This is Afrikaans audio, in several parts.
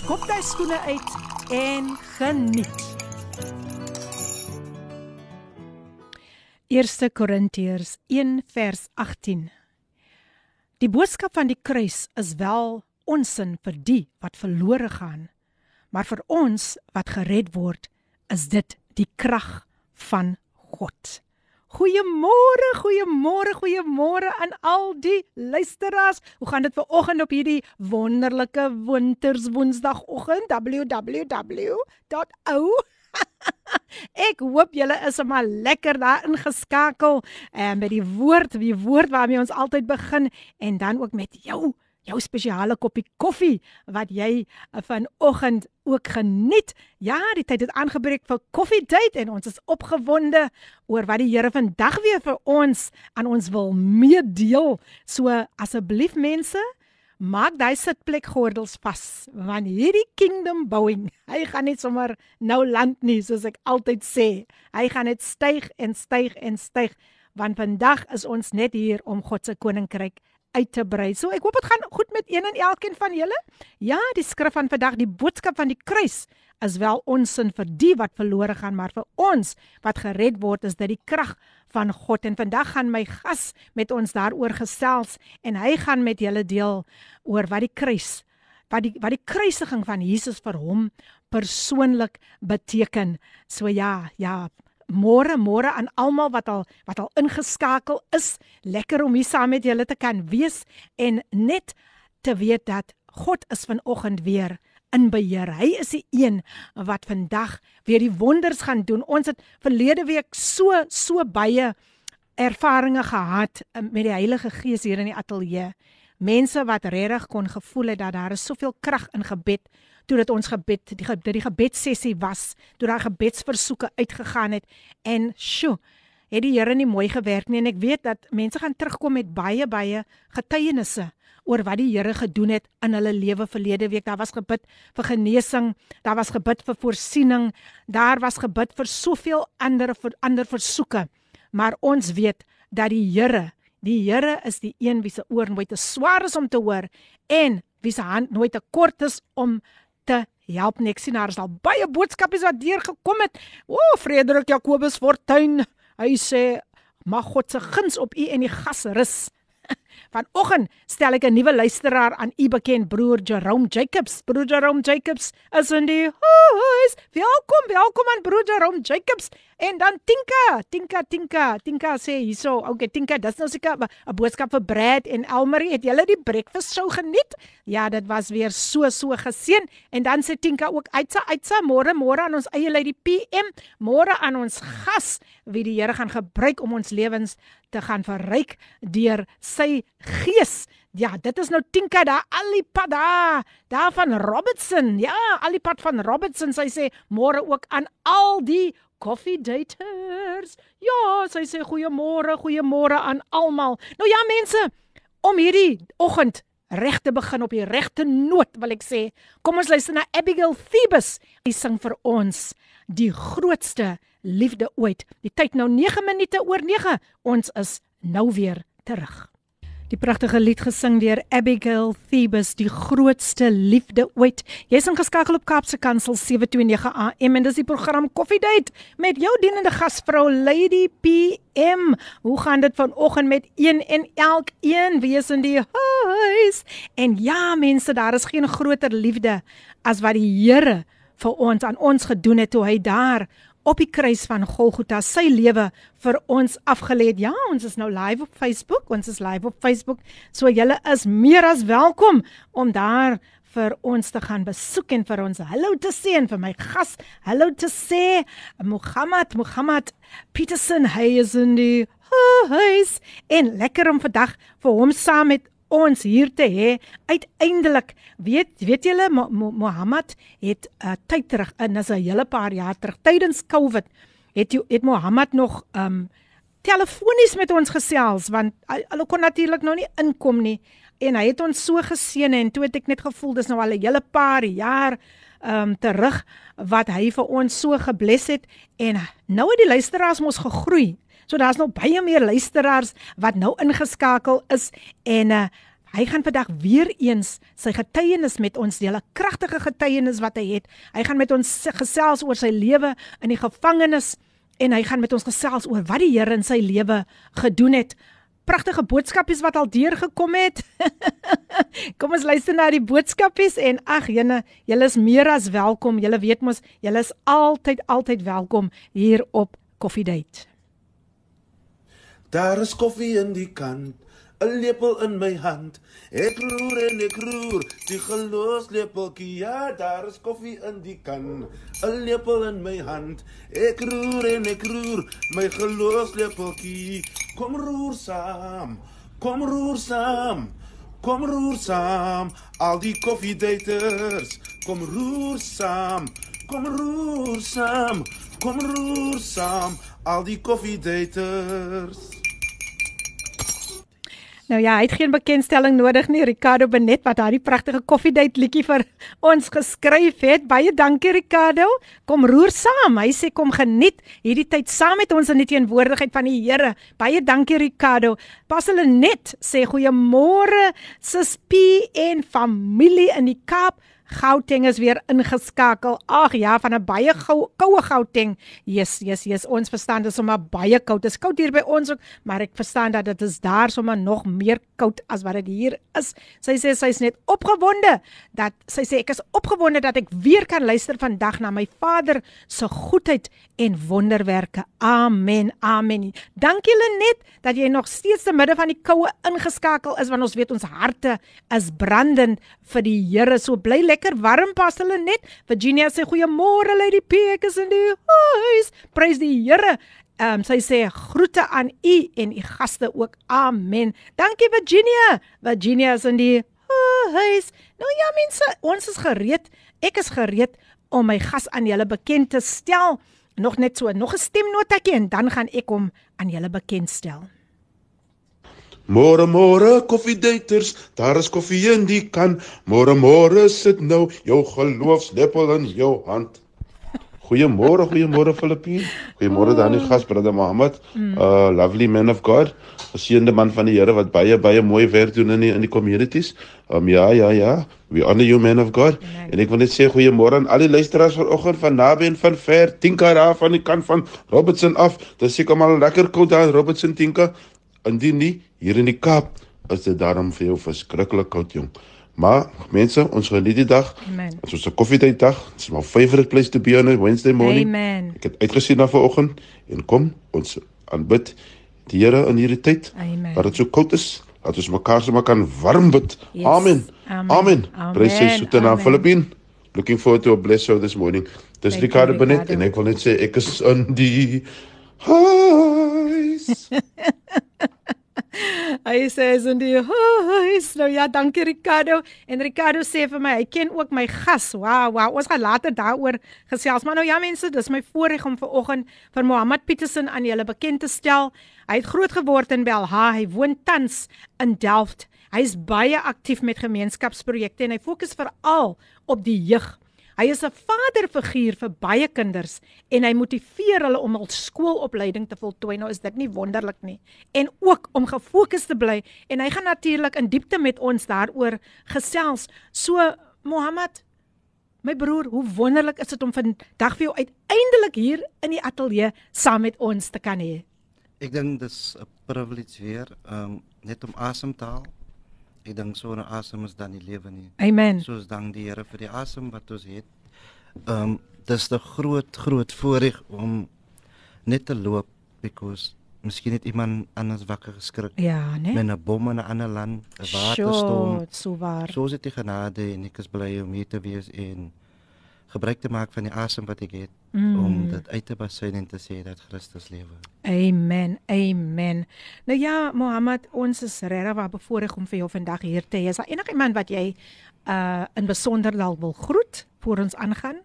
skop jy skoene uit en geniet. 1 Korintiërs 1 vers 18. Die boodskap van die kruis is wel onsin vir die wat verlore gaan, maar vir ons wat gered word, is dit die krag van God. Goeiemôre, goeiemôre, goeiemôre aan al die luisteraars. Hoe gaan dit ver oggend op hierdie wonderlike winters woensdagoggend? www.ou Ek hoop julle is sommer lekker daar ingeskakel en met die woord, die woord waarmee ons altyd begin en dan ook met jou jou spesiale koppie koffie wat jy uh, vanoggend ook geniet. Ja, die tyd het aangebreek vir koffiedייט en ons is opgewonde oor wat die Here vandag weer vir ons aan ons wil meedeel. So asseblief mense, maak daai sitplek gordels vas want hierdie kingdom bouing, hy gaan net sommer nou land nie soos ek altyd sê. Hy gaan net styg en styg en styg want vandag is ons net hier om God se koninkryk uit te brei. So ek hoop dit gaan goed met een en elkeen van julle. Ja, die skrif van vandag, die boodskap van die kruis is wel onsin vir die wat verlore gaan, maar vir ons wat gered word is dit die krag van God. En vandag gaan my gas met ons daaroor gesels en hy gaan met julle deel oor wat die kruis wat die wat die kruisiging van Jesus vir hom persoonlik beteken. So ja, ja, môre môre aan almal wat al wat al ingeskakel is. Lekker om hier saam met julle te kan wees en net te weet dat God is vanoggend weer in beheer. Hy is die een wat vandag weer die wonders gaan doen. Ons het verlede week so so baie ervarings gehad eh, met die Heilige Gees hier in die ateljee. Mense wat regtig kon gevoel het dat daar is soveel krag in gebed toe dit ons gebed die die, die gebedsessie was, toe daar gebedsversoeke uitgegaan het en sjo, het die Here nie mooi gewerk nie en ek weet dat mense gaan terugkom met baie baie getuienisse oor wat die Here gedoen het in hulle lewe verlede week. Daar was gebid vir genesing, daar was gebid vir voorsiening, daar was gebid vir soveel ander vir ander versoeke. Maar ons weet dat die Here, die Here is die een wie se oor nooit te swaar is om te hoor en wie se hand nooit te kort is om te help nie. Ek sien daar is al baie boodskappe wat deurgekom het. O, oh, Frederik Jakobus Fortuin. Hy sê mag God se guns op u en die gas rus. Vanoggend stel ek 'n nuwe luisteraar aan u bekend broer Jerome Jacobs. Broer Jerome Jacobs is in die huis. Welkom, welkom aan broer Jerome Jacobs. En dan Tinka, Tinka, Tinka, Tinka sê hierso, okay Tinka, dis nou seker 'n boodskap vir Brad en Elmarie. Het julle die breakfast show geniet? Ja, dit was weer so so geseën. En dan sê Tinka ook uitsa uitsa môre môre aan ons eie lei die PM, môre aan ons gas wie die Here gaan gebruik om ons lewens te gaan verryk deur sy gees. Ja, dit is nou Tinka daar Alipad daar, daar van Robertson. Ja, Alipad van Robertson. Sy sê môre ook aan al die coffee daters. Ja, sy sê goeiemôre, goeiemôre aan almal. Nou ja, mense, om hierdie oggend reg te begin op die regte noot, wil ek sê, kom ons luister na Abigail Thebus. Sy sing vir ons die grootste liefde ooit. Die tyd nou 9 minute oor 9. Ons is nou weer terug. Die pragtige lied gesing deur Abigail Thebus, die grootste liefde ooit. Jy's ingeskakel op Kaapse Kansel 729 AM en dis die program Coffee Date met jou dienende gasvrou Lady PM. Hoe gaan dit vanoggend met een en elkeen wees in die huis? En ja mense, daar is geen groter liefde as wat die Here vir ons aan ons gedoen het toe hy daar op die kruis van Golgotha sy lewe vir ons afgelê het. Ja, ons is nou live op Facebook. Ons is live op Facebook. So julle is meer as welkom om daar vir ons te gaan besoek en vir ons hallo te sê en vir my gas hallo te sê Mohammed Mohammed Peterson hy is in die huis en lekker om vandag vir hom saam met ons hier te hê. Uiteindelik, weet weet julle Mo Mo Mohammed het 'n uh, tyd terug in as 'n hele paar jaar terug tydens Covid het het Mohammed nog um telefonies met ons gesels want hulle kon natuurlik nou nie inkom nie en hy het ons so geseën en toe het ek net gevoel dis nou al 'n hele paar jaar um terug wat hy vir ons so gebless het en nou het die luisteraars mos gegroei. So daar's nou baie meer luisteraars wat nou ingeskakel is en uh, hy gaan vandag weer eens sy getuienis met ons deel, 'n kragtige getuienis wat hy het. Hy gaan met ons gesels oor sy lewe in die gevangenis en hy gaan met ons gesels oor wat die Here in sy lewe gedoen het. Pragtige boodskapies wat al deurgekom het. Kom ons luister na die boodskapies en ag jene, julle is meer as welkom. Julle weet mos, julle is altyd altyd welkom hier op Coffee Date. Daar is koffie in die kan, 'n lepel in my hand. Ek roer en ek roer, die geloofslepeltjie. Ja, daar is koffie in die kan, 'n lepel in my hand. Ek roer en ek roer, my geloofslepeltjie. Kom roer saam, kom roer saam. Kom roer saam, al die koffiedaters. Kom roer saam, kom roer saam. Kom roer saam, al die koffiedaters. Nou ja, hy het geen bekendstelling nodig nie. Ricardo Benet wat daardie pragtige koffiedייט liedjie vir ons geskryf het. Baie dankie Ricardo. Kom roer saam. Hy sê kom geniet hierdie tyd saam met ons in die teenwoordigheid van die Here. Baie dankie Ricardo. Pas hulle net sê goeiemôre sis P en familie in die Kaap. Gauteng is weer ingeskakel. Ag ja, van 'n baie koue Gauteng. Yes, yes, yes. Ons verstaan dit is sommer baie koud. Dit is koud hier by ons ook, maar ek verstaan dat dit is daar sommer nog meer koud as wat dit hier is. Sy sê sy's net opgewonde dat sy sê ek is opgewonde dat ek weer kan luister vandag na my Vader se goedheid en wonderwerke. Amen. Amen. Dankie Lenet dat jy nog steeds te midde van die koue ingeskakel is want ons weet ons harte is brandend vir die Here. So bly lekker lekker warm pas hulle net. Virginia sê goeiemôre Lady P, ek is in die huis. Prys die Here. Ehm um, sy sê groete aan u en u gaste ook. Amen. Dankie Virginia. Virginia is in die huis. Nou ja mense, ons is gereed. Ek is gereed om my gas aan julle bekend te stel. Nog net so, nog 'n stemnotetjie en dan gaan ek hom aan julle bekendstel. Môre môre koffiedaters, daar is koffie in die kan. Môre môre sit nou jou geloofslepel in jou hand. Goeiemôre, goeiemôre Filippine. Goeiemôre dan die gas broder Mohammed. Uh lovely man of God. Geseënde man van die Here wat baie baie mooi werk doen in die, in die communities. Um ja, ja, ja. We honor you man of God. En ek wil net sê goeiemôre aan al die luisteraars vanoggend van naby en van ver. Tinka daar van die kant van Robertson af. Dis seker maar lekker koud daar Robertson Tinka. Indien nie hier in die Kaap is dit daarom vir jou verskriklik koud jong. Maar mense, ons geniet die dag. Amen. Dit is 'n koffietyd dag. Dit is my favorite place to be on a Wednesday morning. Amen. Ek het uitgesien na vanoggend en kom ons aanbid die Here in hierdie tyd. Amen. Dat dit so koud is, dat ons mekaar sommer kan warm bid. Yes. Amen. Amen. Amen. Prys sy soete Amen. Filippine. Looking forward to a blessed show this morning. Dis Thank Ricardo Benet en ek wil net sê ek is in die huis. Hy sê in die huis. Nou ja, dankie Ricardo. En Ricardo sê vir my, hy ken ook my gas. Wow, wow. Ons gaan later daaroor gesels. Maar nou ja mense, dis my voorreg om vanoggend vir Mohammed Petersen aan julle bekend te stel. Hy het groot geword in Belha. Hy woon tans in Delft. Hy is baie aktief met gemeenskapsprojekte en hy fokus veral op die jeug. Hy is 'n vaderfiguur vir baie kinders en hy motiveer hulle om hul skoolopleiding te voltooi. Nou is dit nie wonderlik nie. En ook om gefokus te bly en hy gaan natuurlik in diepte met ons daaroor gesels. So Mohammed, my broer, hoe wonderlik is dit om vandag vir jou uiteindelik hier in die ateljee saam met ons te kan hê. Ek dink dis 'n privilege weer um net om asem te haal. Ek dink sonder asem is dan nie lewe nie. Amen. Soos dank die Here vir die asem wat ons het. Um dis 'n groot groot voorreg om net te loop because miskien het iemand anders wakker geskrik Ja, né? met 'n bom in 'n ander land, 'n waterstorm. so waar. Soos dit die genade en ek is bly om hier te wees en gebruik te maak van die asem wat ek het Mm. om dit uit te basyn en te sê dat Christus lewe. Amen. Amen. Nou ja, Mohammed, ons is regtig waar bevoorreg om vir jou vandag hier te hê. Is daar enigiemand wat jy uh in besonder dalk wil groet voor ons aangaan?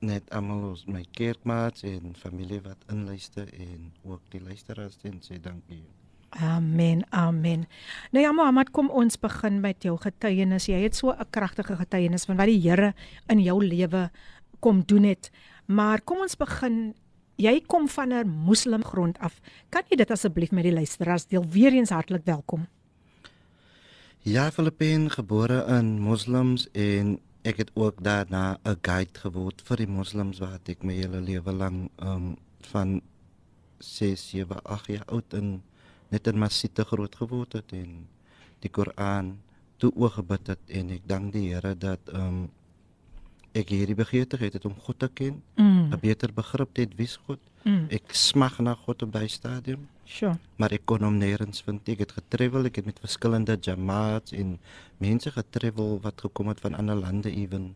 Net almal ons my kerkmaats en familie wat inluister en ook die luisteraars en sê dankie. Amen. Amen. Nou ja, Mohammed, kom ons begin met jou getuienis. Jy het so 'n kragtige getuienis van wat die Here in jou lewe kom doen het. Maar kom ons begin Jy kom van 'n moslim grond af. Kan jy dit asseblief met die luisteraars deel? Weereens hartlik welkom. Ja, Filippin gebore in moslems en ek het ook daarna 'n guide geword vir die moslems wat ek my hele lewe lank um van 6, 7, 8 jaar oud in net in masjide groot geword het en die Koran toe oog gebid het en ek dank die Here dat um ek hierdie begeerte het, het om God te ken, Mm. 'n beter begrip het wie is God. Mm. Ek smag na God op by stadium Sure. maar ek kon hom nêrens vind. Ek het getravel, ek het met verskillende jamaats en mense getravel wat gekom het van ander lande ewen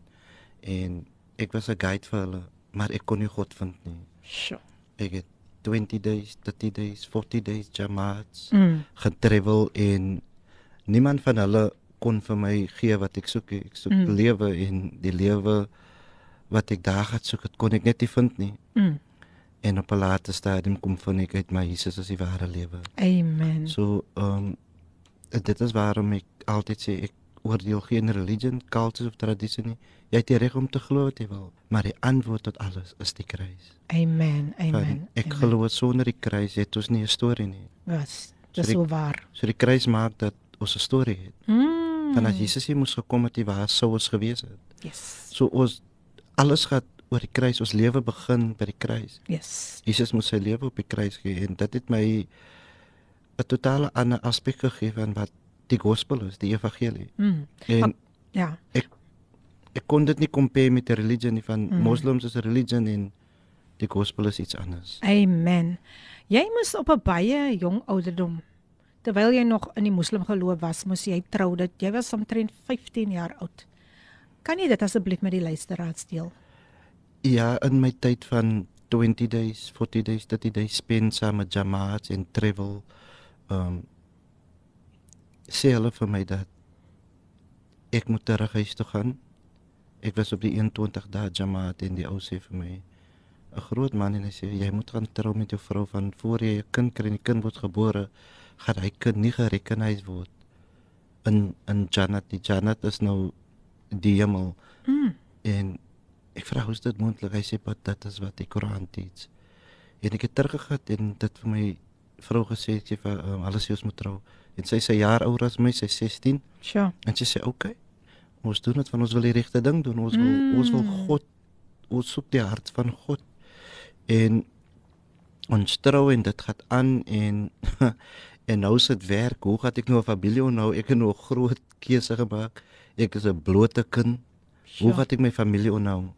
en ek was 'n guide vir hulle, maar ek kon nie God vind nie. Sure. Ek het 20 days, 30 days, 40 days jamaats Mm. getravel en niemand van hulle kon vir my gee wat ek soek. Ek soek Mm. lewe en die lewe wat ek daar gaan soek, het kon ek net nie vind nie. Mm. En op 'n later stadium kom vind ek uit my Jesus is die ware lewe. Amen. So ehm um, dit is waarom ek altyd sê ek oordeel geen religion, culture of tradisie nie. Jy het die reg om te glo wat jy wil, maar die antwoord tot alles is die kruis. Amen. Van, Amen. ek amen. glo sonder die kruis het ons nie 'n storie nie. Yes, dis So die- so waar. So die kruis maak dat ons 'n storie het. Mm. Van as Jesus hier moes gekom het, die waar sou ons gewees het. Yes. So ons alles gaan oor die kruis. Ons lewe begin by die kruis. Yes. Jesus moes sy lewe op die kruis gee en dit het my 'n totale ander aspek gegee van wat die gospel is, die evangelie. Mm. En Ja. ek kon dit nie compare met 'n religie nie van Mm. moslems is 'n religie en die gospel is iets anders. Amen. Jy moes op 'n baie jong ouderdom terwyl jy nog in die moslim geloof was, moes jy trou. Dit jy was omtrent 15 jaar oud. Kan jy dit asseblief met die luisteraars deel? Ja, in my tyd van 20 days, 40 days, 30 days spend saam met jamaats en travel um sê hulle vir my dat ek moet terug huis toe gaan. Ek was op die 21 dae jamaat en die ou sê vir my 'n groot man en hy sê jy moet gaan trou met jou vrou van voor jy 'n kind kry en die kind word gebore, gaan hy kind nie gerekenaise word in in Jannat. Die Jannat is nou die hemel. Mm. En ek vra hoe is dit moontlik? Hy sê wat dit is wat die Koran teach. En ek het teruggegaan en dit vir my vrou gesê sê vir um, alles ons moet trou. En sy sê jaar ouer as my, sy 16 Sure. en sy sê oké. Okay, ons doen dit want ons wil die regte ding doen. Ons wil mm. ons wil. God ons soek die hart van God. En ons trou en dit gaan aan en en nou sit werk. Hoe gaan ek nou 'n familie onthou? Ek het nou 'n groot keuse gemaak. Ek is 'n blote kind. Hoe gaan ek my familie onthou?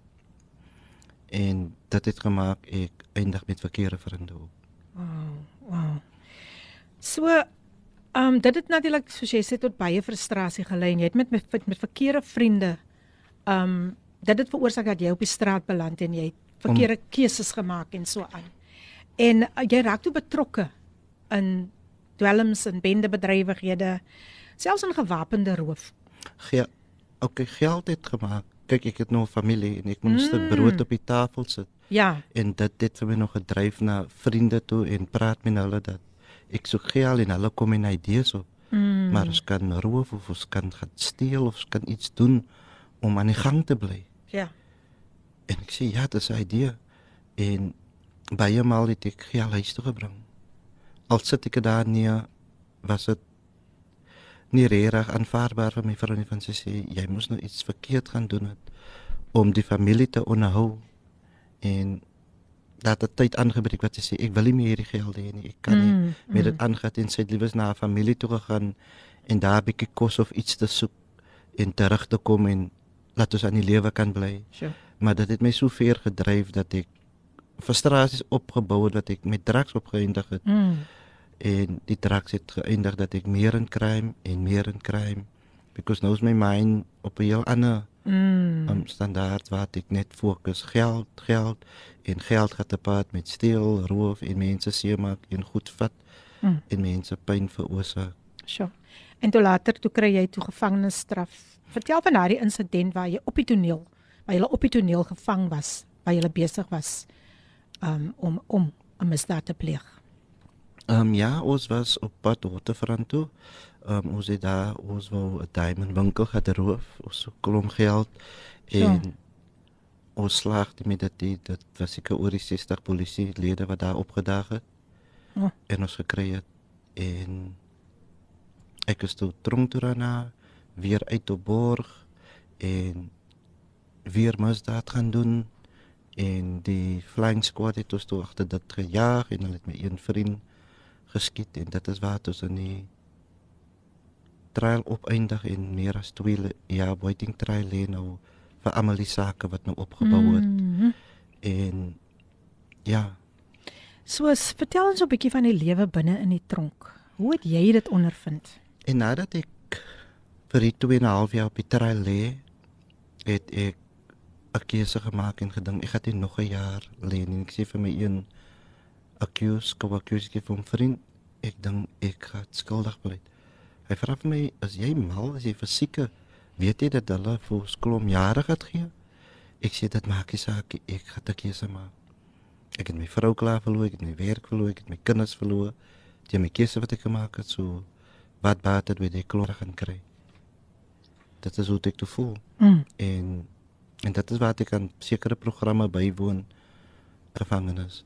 En dit het gemaak ek eindig met verkeerde vriende op. Wow. Wow. So, ehm um, dit het natuurlik soos jy sê tot baie frustrasie gelei en jy het met met, met verkeerde vriende ehm um, dit het veroorsaak dat jy op die straat beland en jy het verkeerde keuses gemaak en so aan. En uh, jy raak toe betrokke in dwelms en bendebedrywighede, selfs in gewapende roof. Ge okay, geld het gemaak. Kyk, ek het nou 'n familie en ek moet 'n stuk Mm. brood op die tafel sit. Ja. En dit het vir my nog gedryf na vriende toe en praat met hulle dat ek soek geld en hulle kom en idees op. Mm. Maar ons kan roof of ons kan gaan steel of ons kan iets doen om aan die gang te bly. ja. En ek sê ja, dit is 'n idee. En baie maal het ek geld huis toe gebring. Al sit ek daar nie was dit nie regtig aanvaarbaar vir my vrou nie van sy sê jy moes nou iets verkeerd gaan doen het om die familie te onderhou en dat dit tyd aangebreek wat sy sê ek wil nie meer hierdie geld hê nie ek kan nie Mm, met dit mm. aangaan en sy het liewes na haar familie toe gegaan en daar 'n bietjie kos of iets te soek en terug te kom en laat ons aan die lewe kan bly Sure. maar dit het my so ver gedryf dat ek frustrasies opgebou het dat ek met drugs opgeëindig het Mm. en die drugs het geëindig dat ek meer in crime en meer in crime because nou is my mind op 'n heel ander Mm. Um, standaard waar ek net fokus geld, geld en geld gaan te paad met steel, roof en mense seemaak en goed vat Mm. en mense pyn veroorsaak. Sjoe. En toe later toe kry jy toe gevangenisstraf. Vertel van daardie insident waar jy op die toneel, waar jy op die toneel gevang was, waar jy besig was um, om om 'n misdaad te pleeg. Ehm um, ja, ons was op pad Waterfront toe. Ehm um, ons het daar ons wou 'n diamond winkel gehad roof, ons so klomp geld en Zo. ons slaagde met dit die- dit was seker oor die 60 polisielede wat daar opgedaag het. Oh. En ons gekry het en ek is toe tronk toe daarna weer uit op borg en weer misdaad gaan doen en die flying squad het ons toe agter dit gejaag en hulle het my een vriend geskiet en dit is waar ons in die trial opeindig en meer as 2 jaar waiting trial lê nou vir almal die sake wat nou opgebou het Mhm. en ja So s- vertel ons 'n bietjie van die lewe binne in die tronk. Hoe het jy dit ondervind? en nadat ek vir die 2 en 'n half jaar op die trial lê het ek 'n keuse gemaak en gedink ek gaan nie nog 'n jaar lê nie ek sê vir my een accuse kom accuse vir 'n vriend ek dink ek gaan skuldig bly. Hy vra vir my as jy mal? As jy fisieke weet jy dat hulle vir ons klom jare gaan gee? Ek sê dit maak nie saak ek gaan 'n keuse maak. Ek het my vrou klaar verloor ek het my werk verloor ek het my kinders verloor. Jy my keuse wat ek gemaak het so wat baat dit met die gaan kry? Dit is hoe ek te voel. Mm. en en dit is wat ek aan sekere programme bywoon gevangenes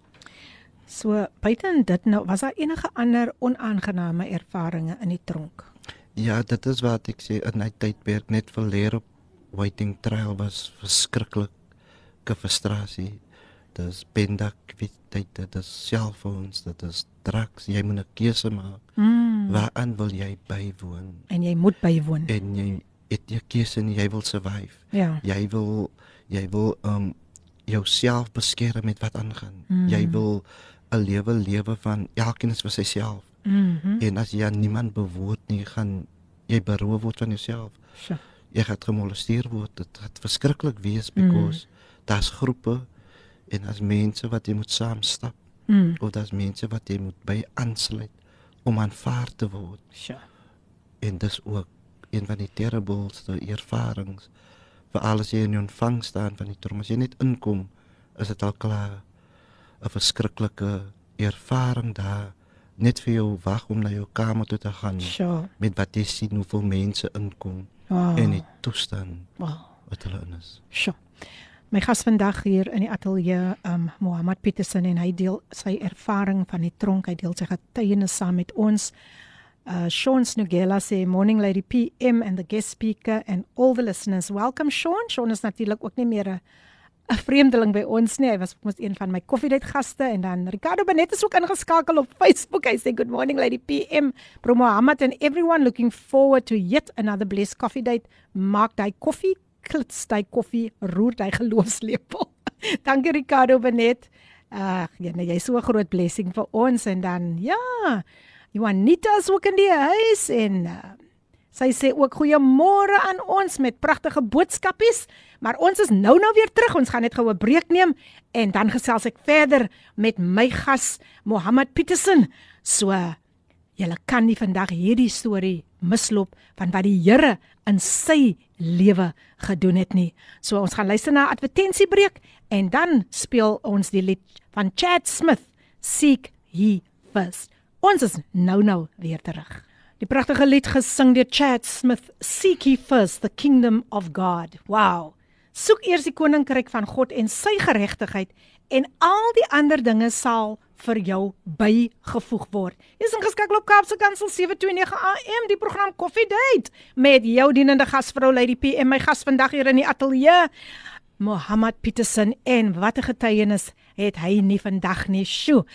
So buiten dit nou was daar enige ander onaangename ervarings in die tronk? Ja, dit is wat ek sê in my tydperk net vir leer op waiting trial was verskriklike frustrasie. Dis pendaktiviteite, dit is selfoons, dit is drugs. Jy moet 'n keuse maak. Mm. Waaraan wil jy bywoon? En jy moet bywoon. En jy het jy keuse en jy wil survive. Ja. Jy wil jy wil um jouself beskerm met wat aangaan. Mm. Jy wil 'n lewe lewe van elkeen is vir syself. Mhm. En as jy niemand behoort nie, gaan jy beroof word van jouself. Sjoe. Jy gaan gemolesteer word. Dit gaan verskriklik wees because mm. daar's groepe en as mense wat jy moet saam stap Mm. of daar's mense wat jy moet by aansluit om aanvaar te word. Sjoe. En dis ook een van die terribelste ervarings vir alles jy in die ontvang staan van die trom. As jy net inkom, is dit al klaar 'n verskriklike ervaring daar net vir jou wag om na jou kamer toe te gaan Sjoe. met wat jy sien hoeveel mense inkom Wow. en die toestand Wow. wat hulle in is. Sjoe. My gas vandag hier in die ateljee, um Mohammed Petersen en hy deel sy ervaring van die tronk, hy deel sy getuienis saam met ons. Uh Sean Snugela sê morning lady PM and the guest speaker and all the listeners. Welcome Sean. Sean is natuurlik ook nie meer 'n 'n vreemdeling by ons nie. Hy was mos een van my koffiedייט gaste en dan Ricardo Benet is ook ingeskakel op Facebook. Hy sê good morning lady PM. Bro Mohammed and everyone looking forward to yet another blessed coffee date. Maak daai koffie, klits daai koffie, roer daai geloofslepel. Dankie Ricardo Benet. Ag, ja, nee, jy's so 'n groot blessing vir ons en dan ja, Juanita is ook in die huis en uh, sy sê ook goeiemôre aan ons met pragtige boodskapies. Maar ons is nou nou weer terug. Ons gaan net gou 'n breek neem en dan gesels ek verder met my gas Mohammed Petersen. So Julle kan nie vandag hierdie storie misloop van wat die Here in sy lewe gedoen het nie. So ons gaan luister na 'n advertensiebreek en dan speel ons die lied van Chad Smith, Seek Ye First. Ons is nou nou weer terug. Die pragtige lied gesing deur Chad Smith, Seek Ye First the Kingdom of God. Wow. Soek eers die koninkryk van God en sy geregtigheid en al die ander dinge sal vir jou bygevoeg word. Jy's ingeskakel op Kaapse Kansel 729 AM, die program Coffee Date met jou dienende gasvrou Lady PM, my gas vandag hier in die ateljee. Mohammed Petersen en wat 'n getuienis het hy nie vandag nie. Sjoe.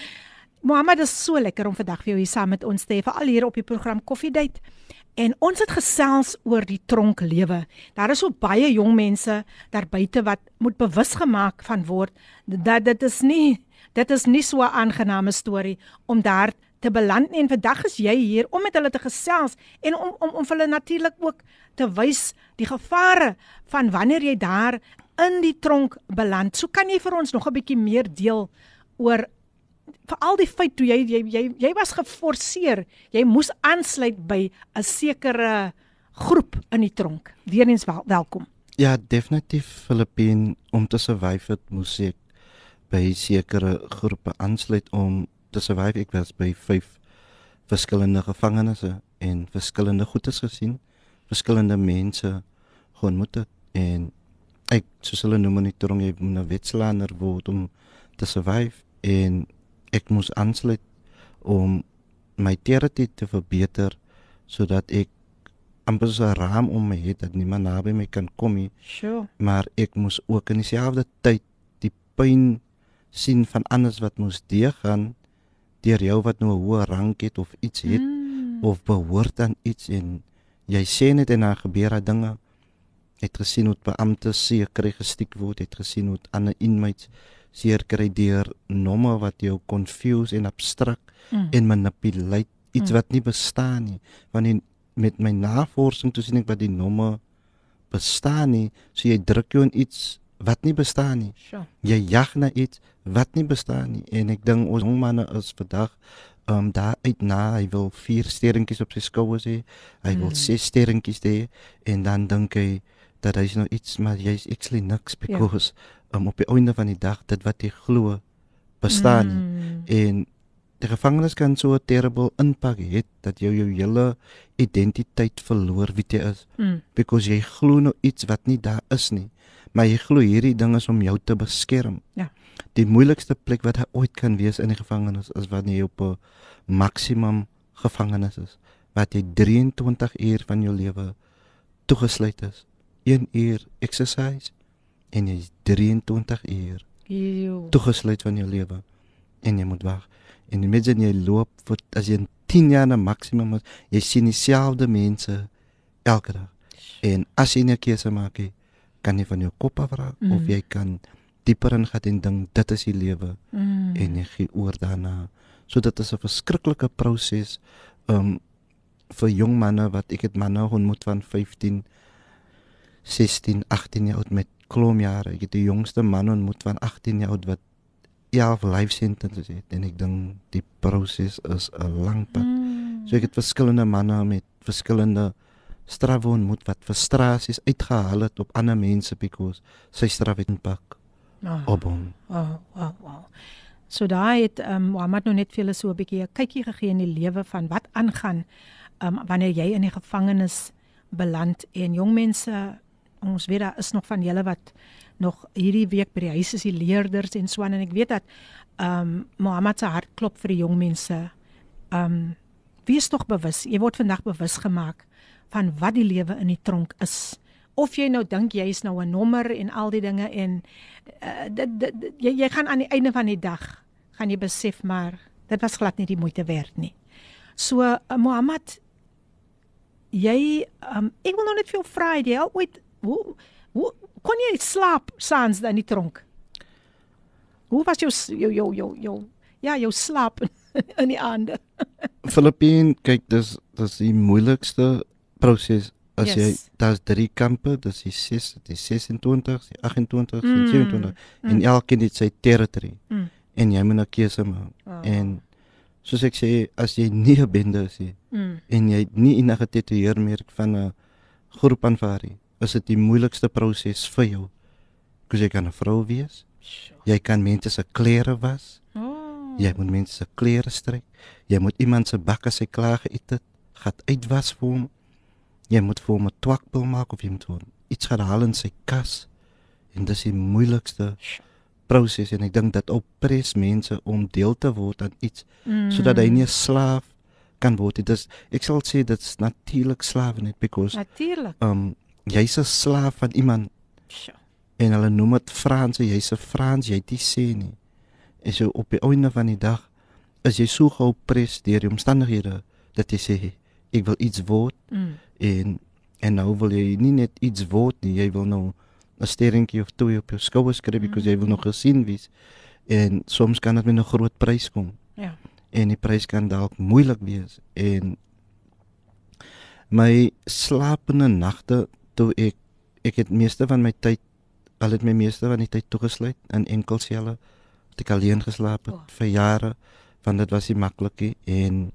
Mohammed is so lekker om vandag vir jou hier saam met ons te hê, veral hier op die program Coffee Date. En ons het gesels oor die tronklewe. Daar is so baie jong mense daar buite wat moet bewus gemaak van word dat dit is nie dit is nie so 'n aangename storie om daar te beland nie. En vandag is jy hier om met hulle te gesels en om om om vir hulle natuurlik ook te wys die gevare van wanneer jy daar in die tronk beland. So kan jy vir ons nog 'n bietjie meer deel oor veral die feit toe jy jy jy, jy was geforseer, jy moes aansluit by 'n sekere groep in die tronk. Weerens wel, welkom. Ja, definitief Filippien om te survive het moes ek by sekere groepe aansluit om te survive. Ek was by 5 verskillende gevangenes en verskillende goedes gesien, verskillende mense ontmoet en ek soos hulle noem in die tronk jy moet 'n wetslander word om te survive en ek moes aansluit om my therapie te verbeter sodat ek amper so 'n raam om my het dat niemand naby my kan kom nie. Sure. Maar ek moes ook in dieselfde tyd die pyn sien van anders wat moes deurgaan deur jou wat nou 'n hoë rang het of iets het Mm. of behoort aan iets en jy sê net en dan gebeur daar dinge. Het gesien hoe beamptes seer kry gestiek word, het gesien hoe ander inmates seer kry deur nomme wat jou confuse en abstrakt Mm. en manipuleer iets Mm. wat nie bestaan nie. Want in, met my navorsing toe sien ek wat die nomme bestaan nie, so jy druk jou in iets wat nie bestaan nie. Sure. Jy jag na iets wat nie bestaan nie en ek dink ons jong manne is vandag um daar uit na hy wil vier sterretjies op sy skouers hê. Hy wil Mm. ses sterretjies hê en dan dink hy dat hy's nou iets maar jy's actually niks because um op die einde van die dag dit wat jy glo bestaan. Mm. En die gevangenis kan so 'n terrible impak hê dat jy jou hele identiteit verloor wie jy is Mm. because jy glo nou iets wat nie daar is nie. Maar jy glo hierdie ding is om jou te beskerm. Ja. Die moeilikste plek wat daar ooit kan wees in die gevangenis is wanneer jy op 'n maksimum gevangenis is wat jy 23 uur van jou lewe toegesluit is. 1 uur exercise en jy is 23 uur Ew. toegesluit van jou lewe en jy moet wag. En mense jy loop vir as jy in 10 jaar na maksimum is, jy sien dieselfde mense elke dag. En as jy 'n keuse maak, kan jy van jou kop af raak mm. of jy kan dieper in gaan en dink dit is die lewe Mm. en jy gee oor daarna. So dit is 'n verskriklike proses um vir jong manne wat ek het manne ontmoet van 15 16, 18 jaar oud met klomjare. Ek het die jongste man ontmoet van 18 jaar oud wat 11 life sentences het en ek dink die proses is 'n lang pad. Mm. So ek het verskillende manne met verskillende strawe ontmoet wat frustrasies uitgehaal het op ander mense because sy straf het impak Oh. op hom. Oh, wow, wow. So daai het ehm um, Mohammed nou net vir hulle so 'n bietjie 'n kykie gegee in die lewe van wat aangaan ehm um, wanneer jy in die gevangenis beland en jong mense ons weet daar is nog van julle wat nog hierdie week by die huis is die leerders en so aan en ek weet dat ehm um, Mohammed se hart klop vir die jong mense. Ehm um, wees tog bewus. Jy word vandag bewus gemaak van wat die lewe in die tronk is. Of jy nou dink jy's nou 'n nommer en al die dinge en uh, dit, dit, dit jy, jy gaan aan die einde van die dag gaan jy besef maar dit was glad nie die moeite werd nie. So uh, Mohammed jy um, ek wil nou net vir jou vra het jy al ooit hoe hoe kon jy slaap saans in die tronk? Hoe was jou jou jou jou, jou ja, jou slaap in die aande? Filippien, kyk, dis dis die moeilikste proses as Yes. jy daar's drie kampe, dis die 6, die 26, die 28 Mm, en 27 en elkeen het sy territory Mm. en jy moet 'n keuse maak. Oh. En soos ek sê, as jy nie 'n bende is nie Mm. en jy nie enige tatoeëermerk van 'n groep aanvaar nie, is dit die moeilikste proses vir jou. Want jy kan 'n vrou wees, jy kan mense se klere was, Oh. Jy moet mense se klere stryk. Jy moet iemand se bak as hy klaar geëet het, gaan uitwas vir hom. Jy moet vir hom 'n twakpil maak of jy moet hom iets gaan haal in sy kas. En dis die moeilikste proses en ek dink dit oppres mense om deel te word aan iets Mm. sodat hy nie 'n slaaf kan word nie. Dis ek sal sê dit's natuurlik slawenet because natuurlik. um jy's 'n slaaf van iemand Sjoe. en hulle noem dit Frans, jy's 'n Frans, jy het nie sê nie. En so op die einde van die dag is jy so geopres deur die omstandighede dat jy sê ek wil iets word Mm. en en nou wil jy nie net iets word nie, jy wil nou 'n sterretjie of twee op jou skouers kry because jy wil nog gesien wees. En soms kan dit met 'n groot prys kom Ja. en die prys kan dalk moeilik wees en My slapende nagte toe ek ek het meeste van my tyd al het my meeste van die tyd toegesluit in enkelselle. Het ek alleen geslaap het Oh. vir jare want dit was nie maklik nie en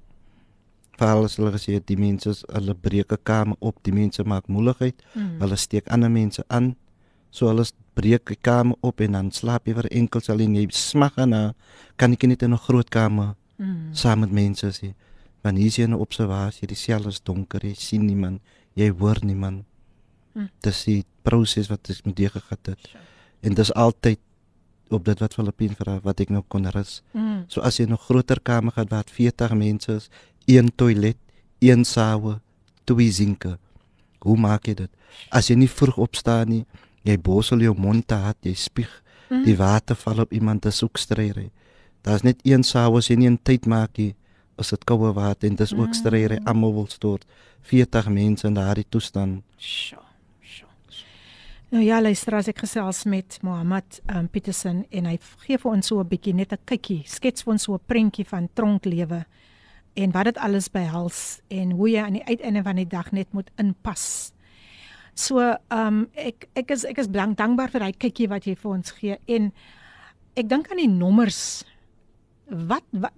veral as hulle gesê het die mense hulle breek 'n kamer op, die mense maak moeilikheid, Mm. hulle steek ander mense aan. So hulle breek 'n kamer op en dan slaap jy vir enkelsel en jy smag na kan ek net in 'n groot kamer Mm. saam met mense sê. Want hier is jy in 'n observasie, die sel is donker, jy sien niemand, jy hoor niemand. Hm. Dis die proses wat ek met jou gegaan het. En dis altyd op dit wat Filippien vra wat ek nou kon rus. Mm. So as jy 'n groter kamer gehad waar 40 mense is, een toilet, een sawe, twee zinke. Hoe maak jy dit? As jy nie vroeg opstaan nie, jy borsel jou mond te hard, jy spieg, Mm. die water val op iemand te soek stryre. Daar's net een sawe as jy nie 'n tyd maak nie, is dit koue water en dis ook stryre, almal wil stort. 40 mense in daardie toestand. Sjoe. Nou ja, luister as ek gesels met Mohammed um, Petersen en hy gee vir ons so 'n bietjie net 'n kykie, skets vir ons so 'n prentjie van tronklewe en wat dit alles behels en hoe jy aan die uiteinde van die dag net moet inpas. So, ehm um, ek ek is ek is blank dankbaar vir daai kykie wat jy vir ons gee en ek dink aan die nommers. Wat wat,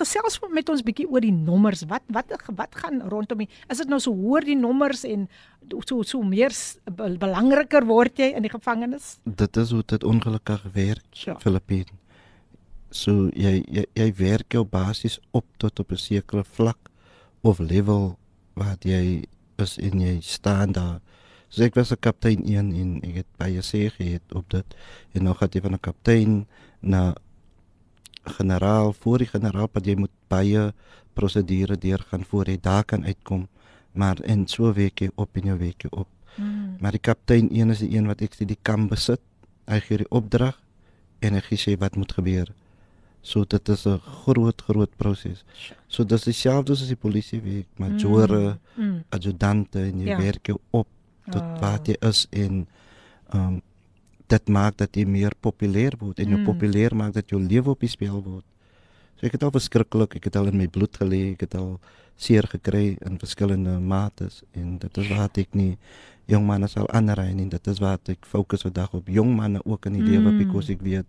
gesels met ons bietjie oor die nommers. Wat wat wat gaan rondom die Is dit nou so hoor die nommers en so so meer be- belangriker word jy in die gevangenis? Dit is hoe dit ongelukkig werk. Ja. Filippien. So jy jy, jy werk jou basies op tot op 'n sekere vlak of level wat jy is en jy staan daar. So ek was 'n kaptein 1 en ek het baie sê gehad op dit en nou gaan jy van 'n kaptein na generaal voor die generaal wat jy moet baie prosedure deurgaan voor jy daar kan uitkom. Maar en so week jy op en jou week jy op. Mm. Maar die kaptein 1 is die een wat ek sê die kan besit. Hy gee die opdrag en hy gee sê wat moet gebeur. So dit is 'n groot groot proses. So dis dieselfde as die polisie werk, majore, Mm. Mm. adjudante en jy Ja. werk jou op tot Ah. oh. wat jy is en um, dit maak dat jy meer populêr word en jou Mm. mm. populêr maak dat jou lewe op die spel word. So ek het al verskriklik, ek het al in my bloed gelê, ek het al seer gekry in verskillende mates en dit is wat ek nie jong manne sal aanraai nie. Dit is wat ek fokus vandag op jong manne ook in die mm. lewe because ek weet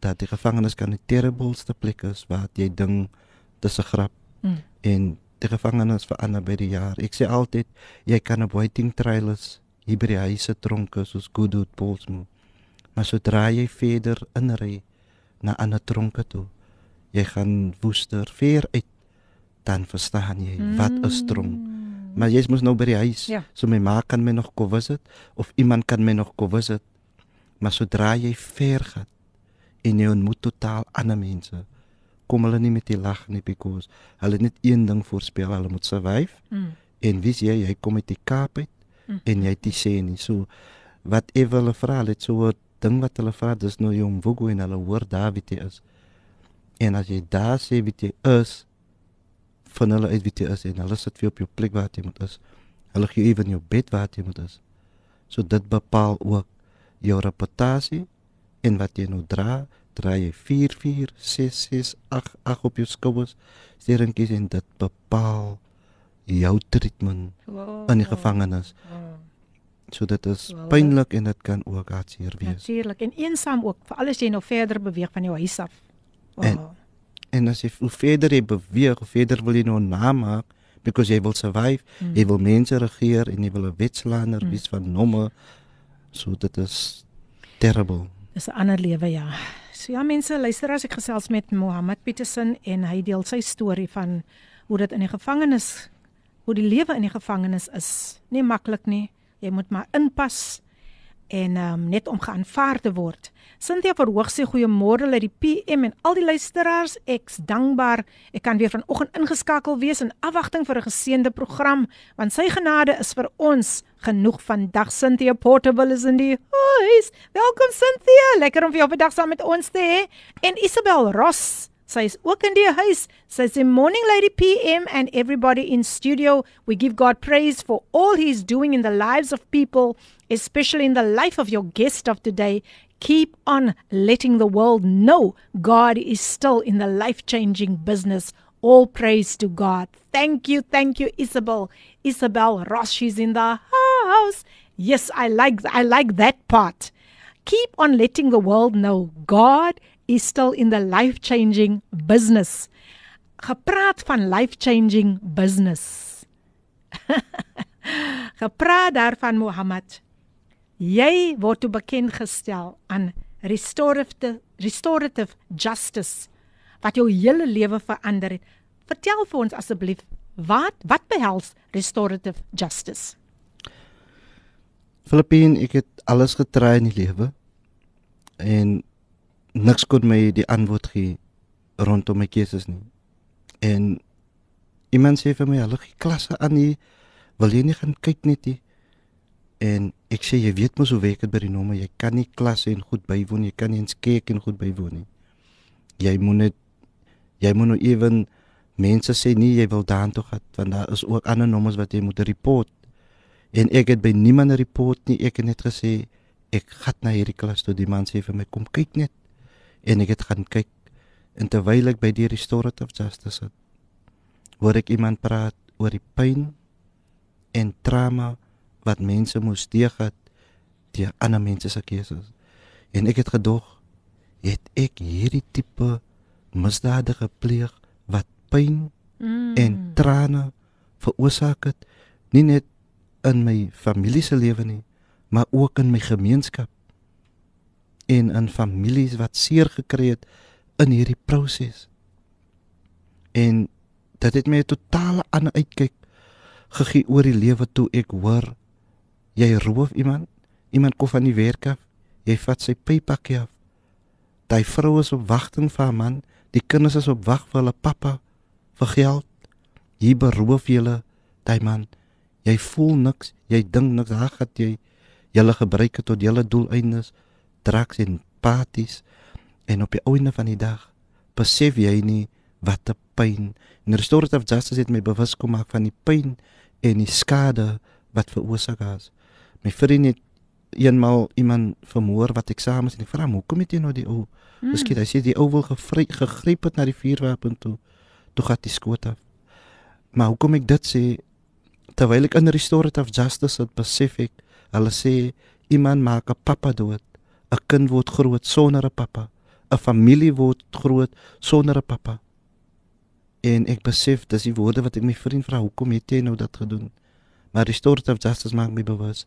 dat die gevangenis kan die terribelste plek is waar jy ding dis 'n grap Mm. en die gevangenis verander by die jaar. Ek sê altyd jy kan op waiting trailers hier by die huise tronke soos Goodwood Portsmouth. Maar sodra jy verder inry na ander tronke toe, jy gaan woester ver uit dan verstaan jy mm. wat is tronk. Maar jy moet nou by die huis. Ja. So my ma kan my nog kom visit of iemand kan my nog kom visit. Maar sodra jy ver gaan en jy ontmoet totaal ander mense, kom hulle nie met die lag nie because hulle het net een ding voorspel, hulle moet survive. Mm. En wie jy, jy kom uit die Kaap uit Mm. en jy het die sê nie. So whatever hulle vra, dit so 'n ding wat hulle vra, dis nou jou mvugo en hulle hoor daar wie jy is. En as jy daar sê wie jy is, van hulle uit wie jy is en hulle sit vir op jou plek waar jy moet is. Hulle gee ewen jou bed waar jy moet is. So dit bepaal ook jou reputasie en wat jy nou dra. Dra jy 4 4 6 6 8 8 op jou skouers. Sterretjies en dit bepaal jou treatment Wow. in die gevangenis. Wow. So dit is Wel, pynlik en dit kan ook hartseer wees. Natuurlik en eensaam ook, veral as jy nou verder beweeg van jou huis af. Wow. En- En as jy hoe verder jy beweeg, hoe verder wil jy nou namaak because jy wil survive, Mm. jy wil mense regeer en jy wil 'n wetslander Mm. wees van nomme. So dit is terrible. Dis 'n ander lewe ja. So ja mense, luister as ek gesels met Mohammed Petersen en hy deel sy storie van hoe dit in die gevangenis hoe die lewe in die gevangenis is. Nie maklik nie. Jy moet maar inpas en um, net om geaanvaar te word. Cynthia verhoog sê goeiemôre uit die PM en al die luisteraars. Ek's dankbaar ek kan weer vanoggend ingeskakel wees in afwagting vir 'n geseënde program want sy genade is vir ons genoeg vandag. Cynthia Portable is in die huis. Welkom Cynthia. Lekker om vir jou vandag saam met ons te hê. En Isabel Ross Sy is ook in die huis. Sy sê morning lady PM and everybody in studio. We give God praise for all he's doing in the lives of people, especially in the life of your guest of today. Keep on letting the world know God is still in the life-changing business. All praise to God. Thank you, thank you Isabel. Isabel Ross she's in the house. Yes, I like I like that part. Keep on letting the world know God is still in the life-changing business. Gepraat van life-changing business. Gepraat daarvan Mohammed. Jy word toe bekend gestel aan restorative restorative justice wat jou hele lewe verander het. Vertel vir ons asseblief wat wat behels restorative justice? Filippien, ek het alles getry in die lewe en niks kon my die antwoord gee rondom my keuses nie. En iemand sê vir my, "Hulle gee klasse aan nie. Wil jy nie gaan kyk net nie?" En ek sê, "Jy weet mos hoe werk dit by die nomme. Jy kan nie klasse en goed bywoon, jy kan nie eens kyk en goed bywoon nie. Jy moet net jy moet nou ewen mense sê nie jy wil daan toe gaan want daar is ook ander nommers wat jy moet report." En ek het by niemand 'n report nie. Ek het net gesê ek gaan na hierdie klas toe. Die man sê vir my, "Kom kyk net." En ek het gaan kyk en terwyl ek by die restorative justice sit, hoor ek iemand praat oor die pyn en trauma wat mense moes deurgaan deur ander mense se keuses. En ek het gedog, het ek hierdie tipe misdade gepleeg wat pyn Mm. en trane veroorsaak het nie net in my familie se lewe nie, maar ook in my gemeenskap en in families wat seer gekry het in hierdie proses. En dit het my 'n totale ander uitkyk gegee oor die lewe toe ek hoor jy roof iemand, iemand kom van die werk af, jy vat sy pypakkie af. Daai vrou is op wagting vir haar man, die kinders is op wag vir hulle pappa vir geld. Jy beroof julle daai man. Jy voel niks, jy dink niks, daar gaan jy julle gebruik het tot julle doeleindes, draks en parties en op die einde van die dag besef jy nie wat 'n pyn. En restorative justice het my bewus kom maak van die pyn en die skade wat veroorsaak is. My vriend het eenmal iemand vermoor wat eksamens en ek vra hom hoekom het jy nou die ou Mm. Miskien hy sê die ou wil gegryp het na die vuurwapen toe. Toe gaan die skoot af. Maar hoekom ek dit sê terwyl ek in restorative justice het besef ek hulle sê iemand maak 'n pappa dood. 'n Kind word groot sonder 'n pappa. 'n Familie word groot sonder 'n pappa. En ek besef dis die woorde wat ek my vriend vra, hoekom het jy nou dit gedoen? Maar restorative justice maak my bewus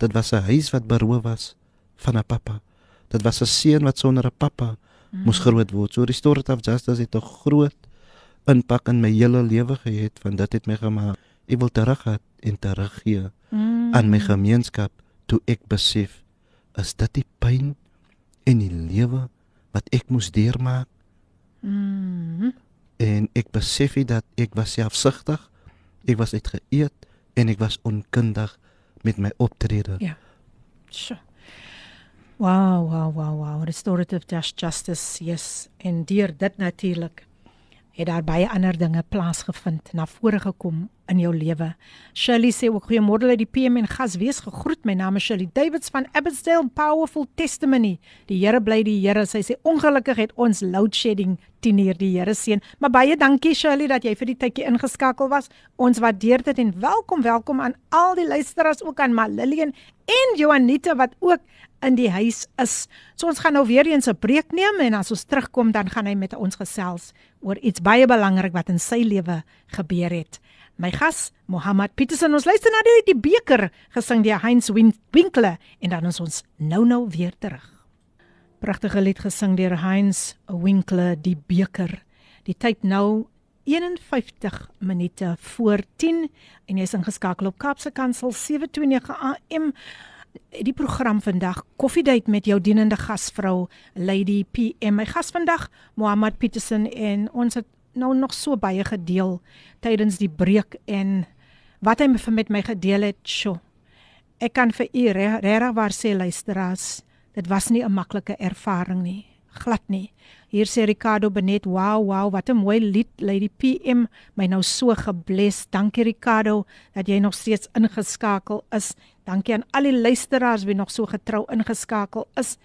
dit was 'n huis wat beroof was van 'n pappa. Dit was 'n seun wat sonder 'n pappa Mm. moes groot word. So restorative justice het 'n groot impak in my hele lewe gehad van dit het my gemaak. Ek wil teruggaan en teruggee Mm. aan my gemeenskap toe ek besef is dit die pyn en die lewe wat ek moes deurmaak Mm. en ek besef nie dat ek was selfsugtig, ek was uitgeëet en ek was onkundig met my optrede. Ja. Sjoe. Wow, wow, wow, wow. Restorative just justice. Yes. En deur dit natuurlik het daar baie ander dinge plaasgevind, na vore gekom in jou lewe. Shirley sê ook goeiemôre uit die PM en gas wees gegroet. My naam is Shirley Davids van Abbotsdale Powerful Testimony. Die Here bly die Here. Sy sê ongelukkig het ons load shedding 10 uur die Here seën. Maar baie dankie Shirley dat jy vir die tydjie ingeskakel was. Ons waardeer dit en welkom, welkom aan al die luisteraars ook aan Malillian en Joanita wat ook in die huis is. So ons gaan nou weer eens 'n breek neem en as ons terugkom dan gaan hy met ons gesels oor iets baie belangrik wat in sy lewe gebeur het My gas, Mohammed Petersen, ons luister na die, die beker gesing deur Heinz Win Winkler en dan is ons nou-nou weer terug. Pragtige lied gesing deur Heinz Winkler, die beker. Die tyd nou 51 minute voor 10 en jy's ingeskakel op Kaapse Kansel 729 AM die program vandag koffiedייט met jou dienende gasvrou Lady PM. My gas vandag Mohammed Petersen en ons het nou nog so baie gedeel tydens die breek en wat hy met my gedeel het, sjo. Ek kan vir u regtig waar sê luisteraars, dit was nie 'n maklike ervaring nie, glad nie. Hier sê Ricardo Benet, "Wow, wow, wat 'n mooi lied, Lady PM, my nou so gebless. Dankie Ricardo dat jy nog steeds ingeskakel is. Dankie aan al die luisteraars wie nog so getrou ingeskakel is.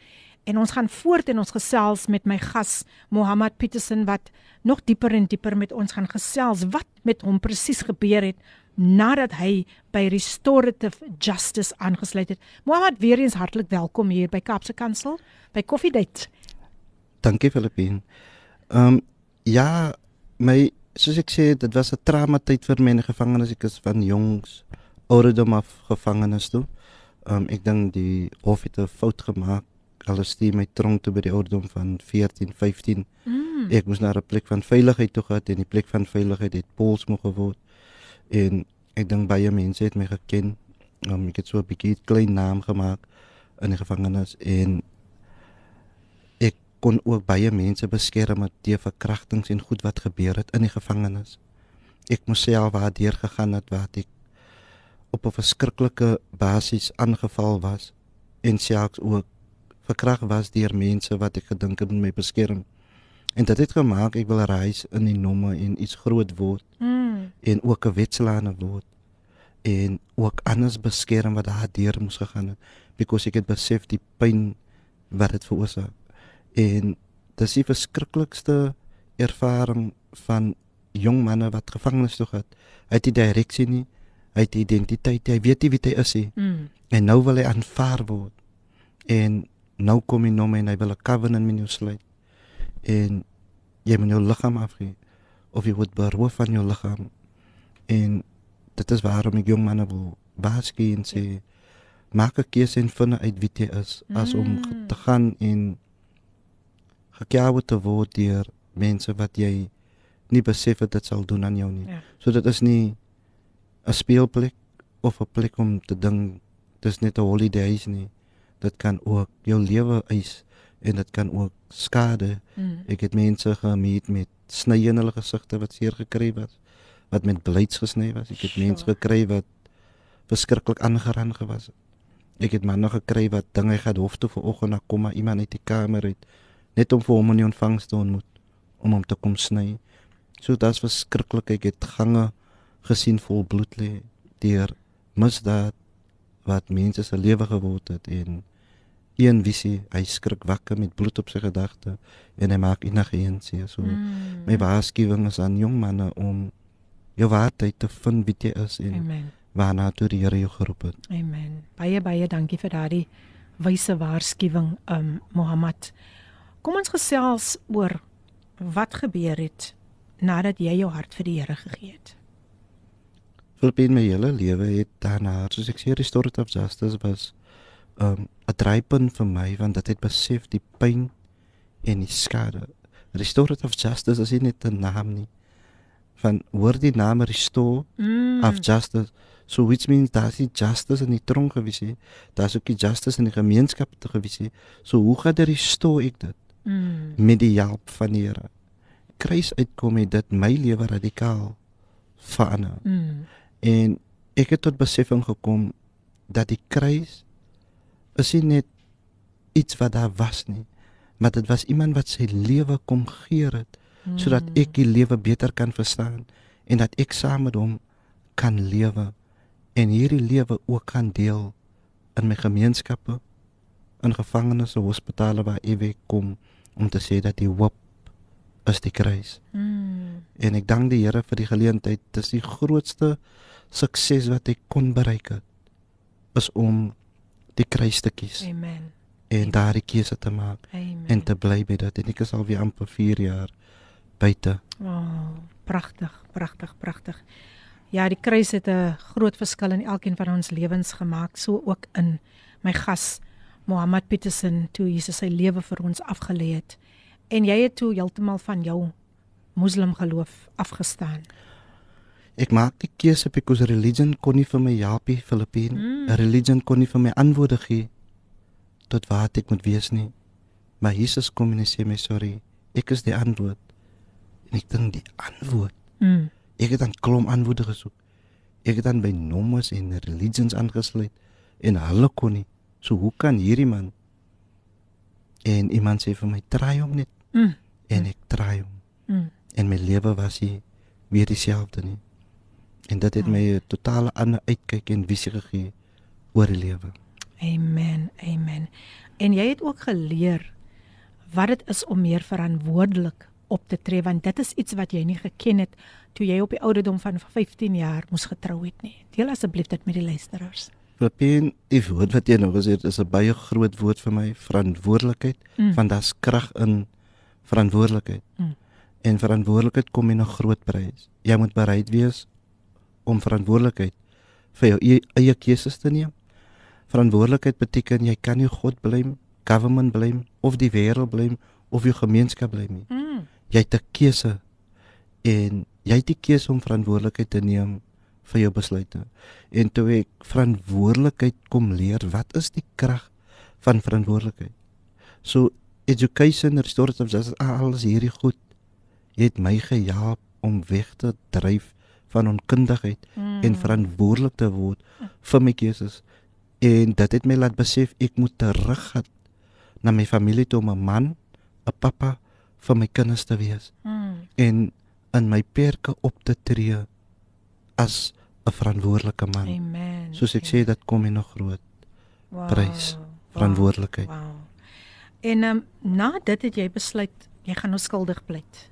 En ons gaan voort en ons gesels met my gas Mohammed Petersen wat nog dieper en dieper met ons gaan gesels wat met hom presies gebeur het nadat hy by Restorative Justice aangesluit het. Mohammed, weer eens hartlik welkom hier by Kaapse Kansel by Coffee Date. Dankie Filippin. Ehm um, ja, my soos ek sê, dit was 'n trauma tyd vir my in die gevangenis. Ek is van jongs ouderdom af gevangenis toe. Ehm um, ek dink die hof het 'n fout gemaak. Hulle stuur my tronk toe by die ouderdom van 14, 15. Mm. Ek moes na 'n plek van veiligheid toe gaan en die plek van veiligheid het Pols moeg geword. En ek dink baie mense het my geken. Um, ek het so 'n bietjie klein naam gemaak in die gevangenis en ek kon ook baie mense beskerm teen verkrachtings en goed wat gebeur het in die gevangenis. Ek moes self waar deur gegaan het waar ek op 'n verskriklike basis aangeval was en selfs ook verkragt was deur mense wat ek gedink het my beskerm. En dit het gemaak ek wil reis in die nomme en iets groot word Mm. en ook 'n wetslaane word en ook anders beskerm wat daar deur moes gegaan het because ek het besef die pyn wat dit veroorsaak en dis die verskriklikste ervaring van jong manne wat gevangenis toe gaan hy het die direksie nie hy het die identiteit hy weet nie wie hy is nie Mm. en nou wil hy aanvaar word en nou kom hy nou en hy wil 'n covenant met jou sluit en jy moet jou liggaam afgee of jy word beroof van jou liggaam en dit is waarom ek jong manne wil waarsku en sê maak 'n keuse en vind uit wie jy is as om Mm. te gaan en gekou te word deur mense wat jy nie besef het dit sal doen aan jou nie. Ja. So dit is nie 'n speelplek of 'n plek om te ding dis net 'n holidays nie. Dit kan ook jou lewe eis en dit kan ook skade. Mm. Ek het mense gemeet met snye in hulle gesigte wat seer gekry was, wat met blyds gesny was. Ek het Sure. mense gekry wat verskriklik aangeraan gewas het. Ek het manne gekry wat dinge gehad hof toe vanoggend na kom maar iemand uit die kamer uit net om vir hom in die ontvangs te ontmoet om hom te kom sny. So dit's verskriklik. Ek het gange gesien vol bloed lê deur misdaad wat mense se lewe geword het en een visie, hy skrik wakker met bloed op sy gedagte en hy maak enige een seer. So Mm. my waarskuwing is aan jong manne om jou waarheid te vind wie jy is en Amen. waarna toe die Here jou geroep het. Amen. Baie baie dankie vir daardie wyse waarskuwing, um Mohammed. Kom ons gesels oor wat gebeur het nadat jy jou hart vir die Here gegee het. Filippin my hele lewe het daarna, soos ek sê restorative justice was um 'n drypunt vir my want dit het besef die pyn en die skade. Restorative justice is nie net 'n naam nie. Van hoor die naam restore Mm. of justice. So which means daar's nie justice in die tronk gewees nie. Daar's ook nie justice in die gemeenskap te gewees nie. So hoe gaan dit restore ek dit? Mm. met die hulp van die Here. Kruis uitkom het dit my lewe radikaal verander. Mm. En ek het tot besefing gekom dat die kruis is nie net iets wat daar was nie, maar dit was iemand wat sy lewe kom gee het Mm. sodat ek die lewe beter kan verstaan en dat ek saam met hom kan lewe en hierdie lewe ook kan deel in my gemeenskappe in gevangenisse, hospitale waar ek kom om te sê dat die hoop is die kruis. Mm. En ek dank die Here vir die geleentheid. Dit is die grootste sukses wat ek kon bereik het is om die kruis te kies Amen. en daardie keuse te maak Amen. en te bly by dit. En ek is al weer amper 4 jaar buite. Oh, pragtig, pragtig, pragtig. Ja, die kruis het 'n groot verskil in elkeen van ons lewens gemaak, so ook in my gas Mohammed Petersen toe Jesus sy lewe vir ons afgelê het. En jy het toe heeltemal van jou moslim geloof afgestaan. Ek maak die keuse because religion kon nie vir my help nie, Filippin. Mm. Religion kon nie vir my antwoorde gee tot waar ek moet wees nie. Maar Jesus kom en hy sê my sorry, ek is die antwoord. En ek dink die antwoord Mm. Ek het dan klom antwoorde gesoek. Ek het dan by nommers en religions aangesluit en hulle kon nie. So hoe kan hierdie man en iemand sê vir my try hom net Mm. en ek try hom Mm. en my lewe was nie weer dieselfde nie. En dit het Ja. my 'n totale ander uitkyk en visie gegee oor die lewe. Amen. Amen. En jy het ook geleer wat dit is om meer verantwoordelik op te tree want dit is iets wat jy nie geken het toe jy op die ouderdom van 15 jaar moes getrou het nie. Deel asseblief dit met die luisteraars. Filippien, die woord wat jy nou gesê het is 'n baie groot woord vir my, verantwoordelikheid, Mm. want daar's krag in verantwoordelikheid. Mm. En verantwoordelikheid kom in 'n groot prys. Jy moet bereid wees om verantwoordelikheid vir jou eie, eie keuses te neem. Verantwoordelikheid beteken jy kan nie God blame, government blame of die wêreld blame of jou gemeenskap blame nie. Mm. Jy het 'n keuse en jy het die keuse om verantwoordelikheid te neem vir jou besluite. En toe ek verantwoordelikheid kom leer, wat is die krag van verantwoordelikheid? So education, restorative justice, alles hierdie goed het my gehelp om weg te dryf van onkundigheid Mm. en verantwoordelik te word vir my keuses. En dit het my laat besef ek moet teruggaan na my familie toe om 'n man, 'n pappa vir my kinders te wees Mm. en in my perke op te tree as 'n verantwoordelike man. Amen. Soos ek sê dit kom in 'n groot Wow. prys, Wow. verantwoordelikheid. Wow. En ehm um, na dit het jy besluit jy gaan nou skuldig pleit.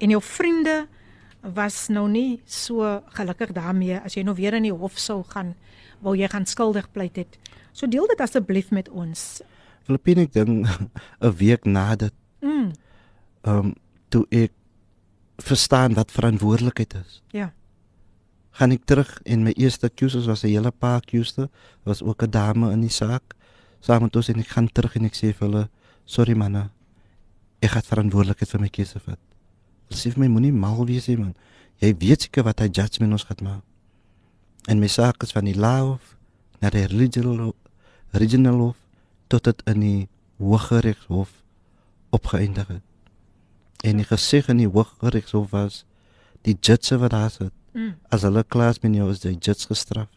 En jou vriende was nou nie so gelukkig daarmee as jy nou weer in die hof sou gaan wou jy gaan skuldig pleit het. So deel dit asseblief met ons. Filippine ek dink 'n week na dit Mm. ehm um, toe ek verstaan wat verantwoordelikheid is. Ja. Gaan ek terug en my eerste accusers was 'n hele paar accusers, was ook 'n dame in die saak. Saam met ons en ek gaan terug en ek sê vir hulle, "Sorry manne. Ek het verantwoordelikheid vir my keuse vat." Sê vir my moenie mal wees nie man. Jy weet seker wat hy judgment ons gaan maak. En my saak is van die law na die regional regional hof tot dit in die Hooggeregshof opgeëindig het. En die gesig in die Hooggeregshof was die judge wat daar sit Mm. as hulle klaar met jou is die judge gestraf.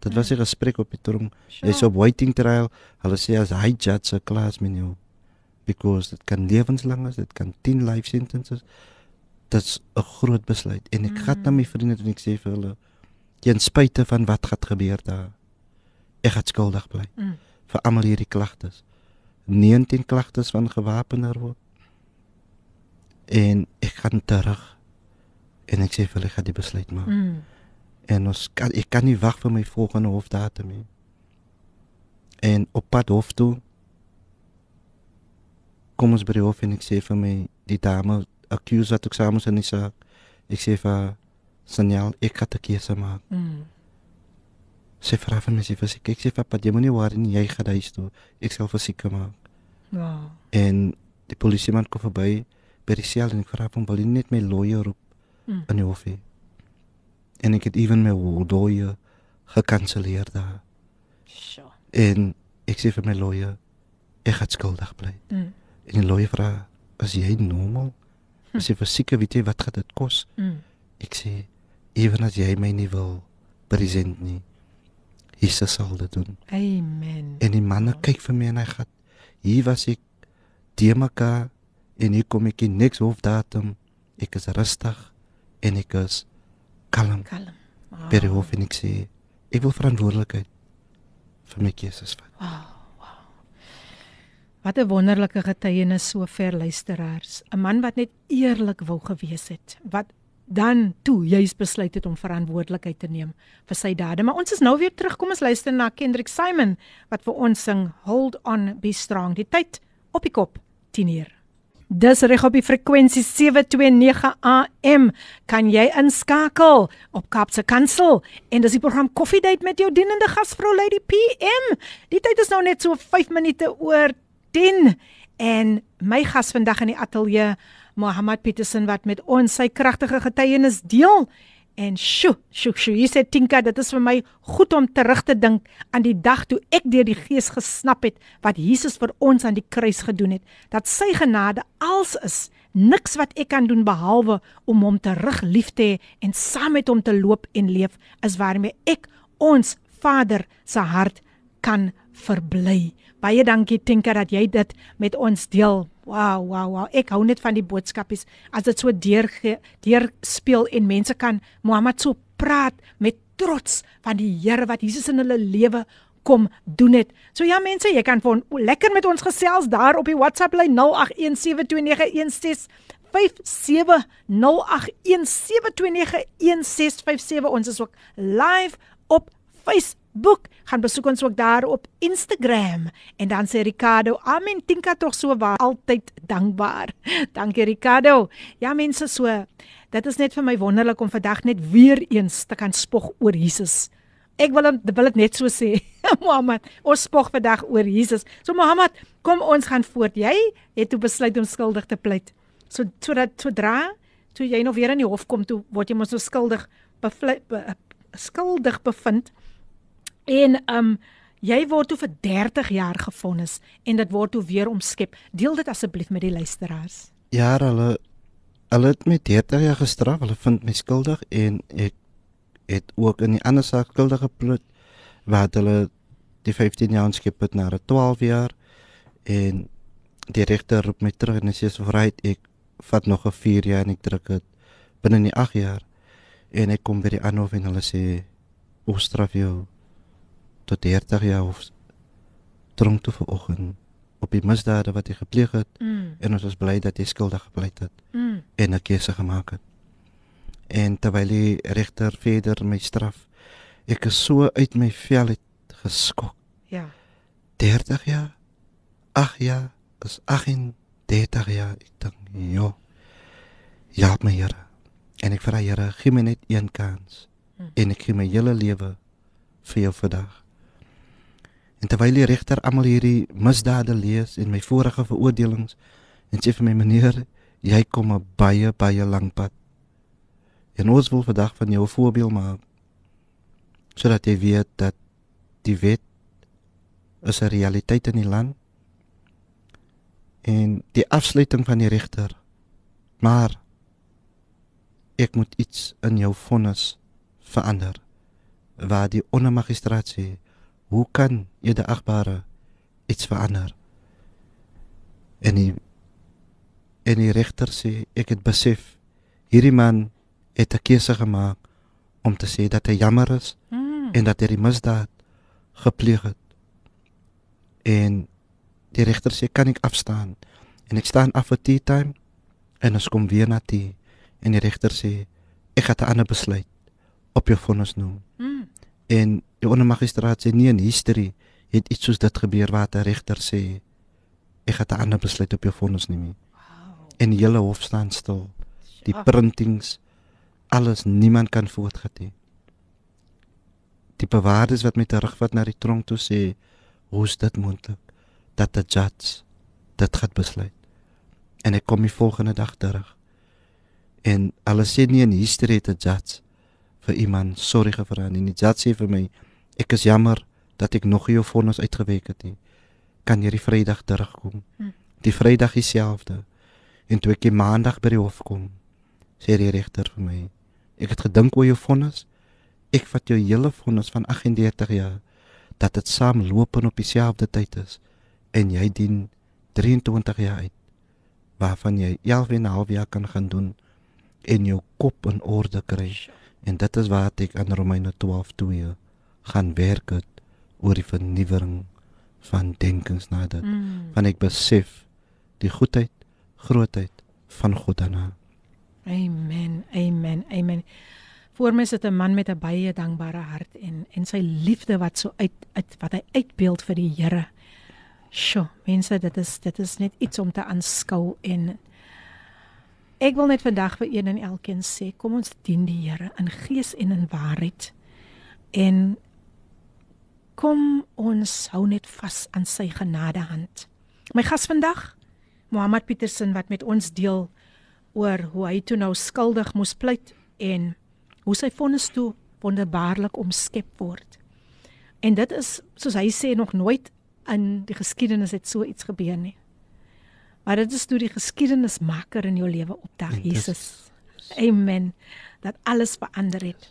Dit was 'n gesprek op die tronk. Sure. Jy's op waiting trial. Hulle sê as hy judge se klaar met jou because dit kan lewenslang is, dit kan 10 life sentences. Dit's 'n groot besluit en ek gaan na my vriende en ek sê vir hulle ten spyte van wat gaan gebeur daar. Ek gaan skuldig bly Mm. vir almal hierdie klagtes. 19 klagtes van gewapender word. En ek gaan terug en ek sê vir hulle ek gaan die besluit maak. Mm. En ons kan ek kan nie wag vir my volgende hofdatum nie. En op pad hof toe kom ons by die hof en ek sê vir my die dame accuse wat ek saam is in die saak. Ek sê vir haar, Sanjal, ek gaan 'n keuse maak. Mm. Sy vra vir my sê vir sy kyk sê papa, jy moenie worry nie, jy gaan huis toe. Ek sal verseker maak. Wow. En die polisieman kom verby by die sel en ek vra hom wil jy net my lawyer roep Mm. in die hof hê. En ek het ewen my lawyer gekanselleer daar. Sure. En ek sê vir my lawyer ek gaan skuldig bly. Mm. En die lawyer vra as jy normaal Ek sê verseker weet jy wat gaan dit kos? Mm. Ek sê ewen as jy my nie wil present nie. Jesus sal dit doen. Amen. En die manne kyk vir my en hy gaan hier was ek die mekaar en hier kom ek in niks hofdatum. Ek is rustig en ek is kalm Kalm. By die hof en ek sê ek wil verantwoordelikheid vir my keuses vat. Wat 'n wonderlike getuienis sover luisteraars. 'n Man wat net eerlik wou gewees het. Wat dan toe juis besluit het om verantwoordelikheid te neem vir sy dade. Maar ons is nou weer terug. Kom ons luister na Kendrick Simon wat vir ons sing Hold on be strong. Die tyd op die kop 10 uur. Dis reg op die frekwensie 729 AM kan jy inskakel op Kapse Kansel en dis die program Koffiedייט met jou dienende gasvrou Lady PM. Die tyd is nou net so 5 minute oor 10 en my gas vandag in die ateljee Mohammed Petersen wat met ons sy kragtige getuienis deel. En sjo, sjo, sjo, jy sê Tinka, dit is vir my goed om terug te dink aan die dag toe ek deur die Gees gesnap het wat Jesus vir ons aan die kruis gedoen het. Dat sy genade als is, niks wat ek kan doen behalwe om hom terug lief te hê en saam met hom te loop en leef is waarmee ek ons Vader se hart kan verbly. Baie dankie Tinka dat jy dit met ons deel. Wow, wow, wow. Ek hou net van die boodskapies as dit so deur deur speel en mense kan Mohammed so praat met trots van die Here wat Jesus in hulle lewe kom doen het. So ja mense, jy kan vir lekker met ons gesels daar op die WhatsApp lyn 0817291657 070817291657 ons is ook live op Facebook gaan besoek ons ook daar op Instagram en dan sê Ricardo amen tinka tog so waar altyd dankbaar dankie Ricardo ja mense so dit is net vir my wonderlik om vandag net weer eens te kan spog oor Jesus Ek wil wil dit net so sê. Mohammed, ons spog vandag oor Jesus. So Mohammed, kom ons gaan voort. Jy het toe besluit om skuldig te pleit. So sodat sodra toe jy nog weer in die hof kom toe word jy mos so skuldig bevlei, be, skuldig bevind. En um jy word toe vir 30 jaar gefonnis en dit word toe weer omskep. Deel dit asseblief met die luisteraars. Ja, hulle hulle het my 30 jaar gestraf. Hulle vind my skuldig en ek het ook in die ander saak skuldig gepleit wat hulle die 15 jaar skep het na 12 jaar en die regter roep my terug en sê vryheid ek vat nog 'n 4 jaar en ek druk dit binne die 8 jaar en ek kom by die aanhof en hulle sê ons straf jou tot 30 jaar of tronk toe vanoggend op die misdade wat jy gepleeg het Mm. en ons is bly dat jy skuldig gepleit het Mm. en 'n keuse gemaak het. En terwyl die regter verder my straf, ek is so uit my vel het geskok. Ja. 30 jaar, 8 jaar, is 38 jaar. Ek dink, ja. Ja, my Here. En ek vra Here, gee my net een kans. Hmm. En ek gee my hele lewe vir jou vandag. En terwyl die regter almal hierdie misdade lees en my vorige veroordelings en sê vir my meneer, jy kom 'n baie baie lang pad. En ons wil vandag van jou 'n voorbeeld maak sodat jy weet dat die wet is 'n realiteit in die land en die afsluiting van die regter. Maar ek moet iets in jou vonnis verander. Waar die ondermagistraat sê, hoe kan jy die agbare iets verander? En die en die regter sê ek het besef hierdie man het 'n keuse gemaak om te sê dat hy jammer is Mm. en dat hy die misdaad gepleeg het. En die regter sê kan ek afstaan? En ek staan af vir tea time en ons kom weer na tea en die regter sê ek het 'n ander besluit op jou vonnis noem. Mm. En die ondermagistraat sê nie in history het iets soos dit gebeur waar 'n regter sê ek het 'n ander besluit op jou vonnis neem. nie." Wow. En die hele hof staan stil. Die printings alles niemand kan voortgaan nie. Die bewaarders wat my terugvat na die tronk toe sê, "Hoe is dit moontlik dat 'n judge dit gaan besluit?" En ek kom die volgende dag terug. En hulle sê nie in history het 'n judge vir iemand sorry gevra nie. Die judge sê vir my, "Ek is jammer dat ek nog nie jou vonnis uitgewerk het nie. Kan jy die Vrydag terugkom?" Hm. Die Vrydag dieselfde. En toe ek die Maandag by die hof kom, sê die regter vir my, "Ek het gedink oor jou vonnis. Ek vat jou hele vonnis van 38 jaar dat dit saam loop en op dieselfde tyd is en jy dien 23 jaar uit waarvan jy 11 en 'n half jaar kan gaan doen en jou kop in orde kry. En dit is waar ek aan Romeine 12:2 gaan werk het oor die vernuwering van denkens na dit. Mm. Want ek besef die goedheid, grootheid van God daarna. Amen. Amen. Amen. Voor my sit 'n man met 'n baie dankbare hart en en sy liefde wat so uit, uit wat hy uitbeeld vir die Here. Sjoe, mense, dit is dit is net iets om te aanskou en ek wil net vandag vir een en elkeen sê, kom ons dien die Here in gees en in waarheid. En kom ons hou net vas aan sy genadehand. My gas vandag, Mohammed Petersen wat met ons deel oor hoe hy toe nou skuldig moes pleit en hoe sy vonnis toe wonderbaarlik omskep word. En dit is soos hy sê nog nooit in die geskiedenis het so iets gebeur nie. Maar dit is toe die geskiedenismaker in jou lewe opdag, Jesus. Amen. Dat alles verander het.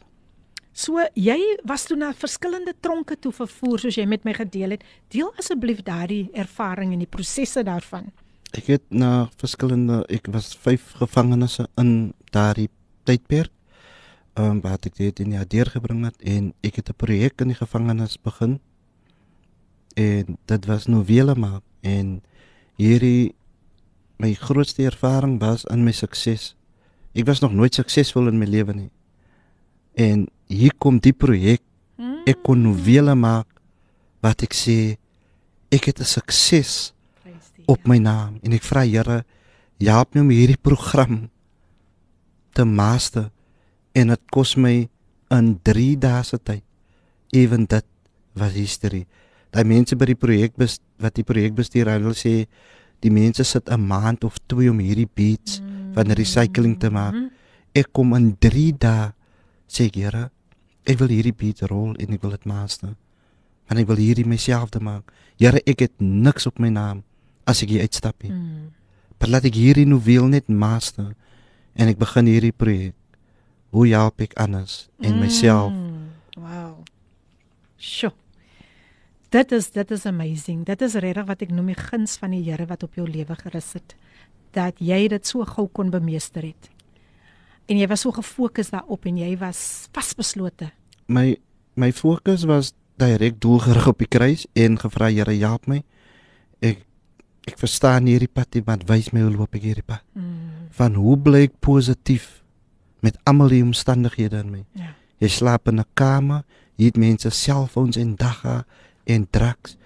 So jy was toe na verskillende tronke toe vervoer soos jy met my gedeel het. Deel asseblief daardie ervaring en die prosesse daarvan. Ek het na verskillende ek was 5 gevangenes in daardie tydperk. Ehm um, wat ek dit in jaar deurgebring het en ek het 'n projek in die gevangenis begin. En dit was novelle maak en hierdie my grootste ervaring was in my sukses. Ek was nog nooit suksesvol in my lewe nie. En hier kom die projek. Ek kon novelle maak wat ek sê ek het 'n sukses op my naam en ek vra Here, help my om hierdie program te master en dit kos my in 3 dae se tyd. Ewen dit was history. Daai mense by die projek wat die projek bestuur, hulle sê die mense sit 'n maand of 2 om hierdie beats van recycling te maak. Mm. Ek kom in 3 dae sê ek, Here, ek wil hierdie beat rol en ek wil dit master. Want ek wil hierdie myself te maak. Here, ek het niks op my naam as ek hier uitstap nie. Mm. Maar laat ek hierdie noveel net master en ek begin hierdie projek. Hoe help ek anders en myself? Mm. Wow. Sjoe. Dit is dit is amazing. Dit is regtig wat ek noem die guns van die Here wat op jou lewe gerus het. Dat jy dit so gou kon bemeester het. En jy was so gefokus daarop en jy was vasbeslote. My my fokus was direk doelgerig op die kruis en gevra Here, help my. Ek ek verstaan hierdie pad nie, maar wys my hoe loop ek hierdie pad. Mm. Van hoe bly ek positief met almal die omstandighede in my. Ja. Jy slaap in 'n kamer, jy het mense selfoons en dagga en drugs.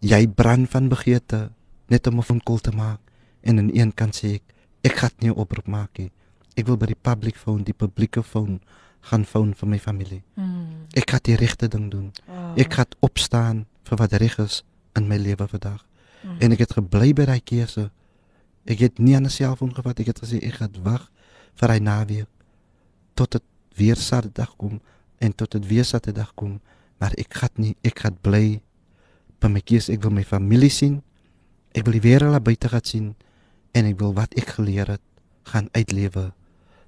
Jy brand van begeerte net om 'n phone te maak en aan een kant sê ek ek gaan nie oproep maak nie. Ek wil by die public phone, die publieke phone gaan phone vir my familie. Mm. Ek gaan die regte ding doen. Oh. Ek gaan opstaan vir wat reg is in my lewe vandag. Mm. En ek het gebly by daai keuse. Ek het nie aan 'n selfoon gevat. Ek het gesê ek gaan wag vir hy naweek tot dit weer Saterdag kom en tot dit weer Saterdag kom, maar ek gaan nie ek gaan bly by my keuse. Ek wil my familie sien. Ek wil die wêreld daar buite gaan sien en ek wil wat ek geleer het gaan uitlewe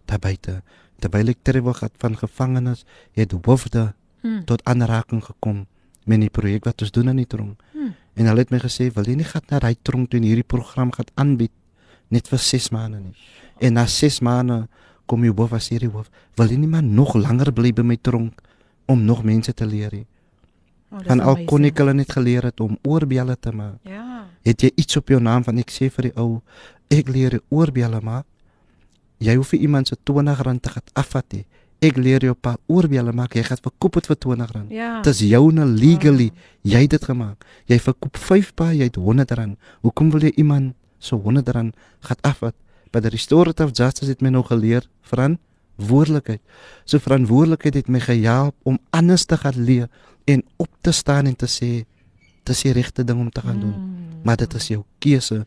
daar buite. Terwyl ek terwyl gehad van gevangenes, het hoofde Mm. tot aanraking gekom met die projek wat ons doen in die tronk. Hmm. En hulle het my gesê, "Wil jy nie gaan na daai tronk toe en hierdie program gaan aanbied net vir 6 maande nie?" En na 6 maande kom jy hoof as hierdie hoof, "Wil jy nie maar nog langer bly by my tronk om nog mense te leer nie?" Oh, Van al amazing. kon ek hulle net geleer het om oorbelle te maak. Ja. Het jy iets op jou naam van ek sê vir die ou, ek leer oorbelle maak. Jy hoef iemand se R20 te gaan afvat nie. Ek leer jou 'n paar oorbelle maak. Jy gaan verkoop dit vir R20. Ja. Dit is joune legally. Jy het dit gemaak. Jy verkoop 5 pa, jy het R100. Hoekom wil jy iemand so R100 gaan afvat? By die restorative justice het my nou geleer verantwoordelikheid. So verantwoordelikheid het my gehelp om anders te gaan leef en op te staan en te sê dis die regte ding om te gaan doen. Mm. Maar dit is jou keuse.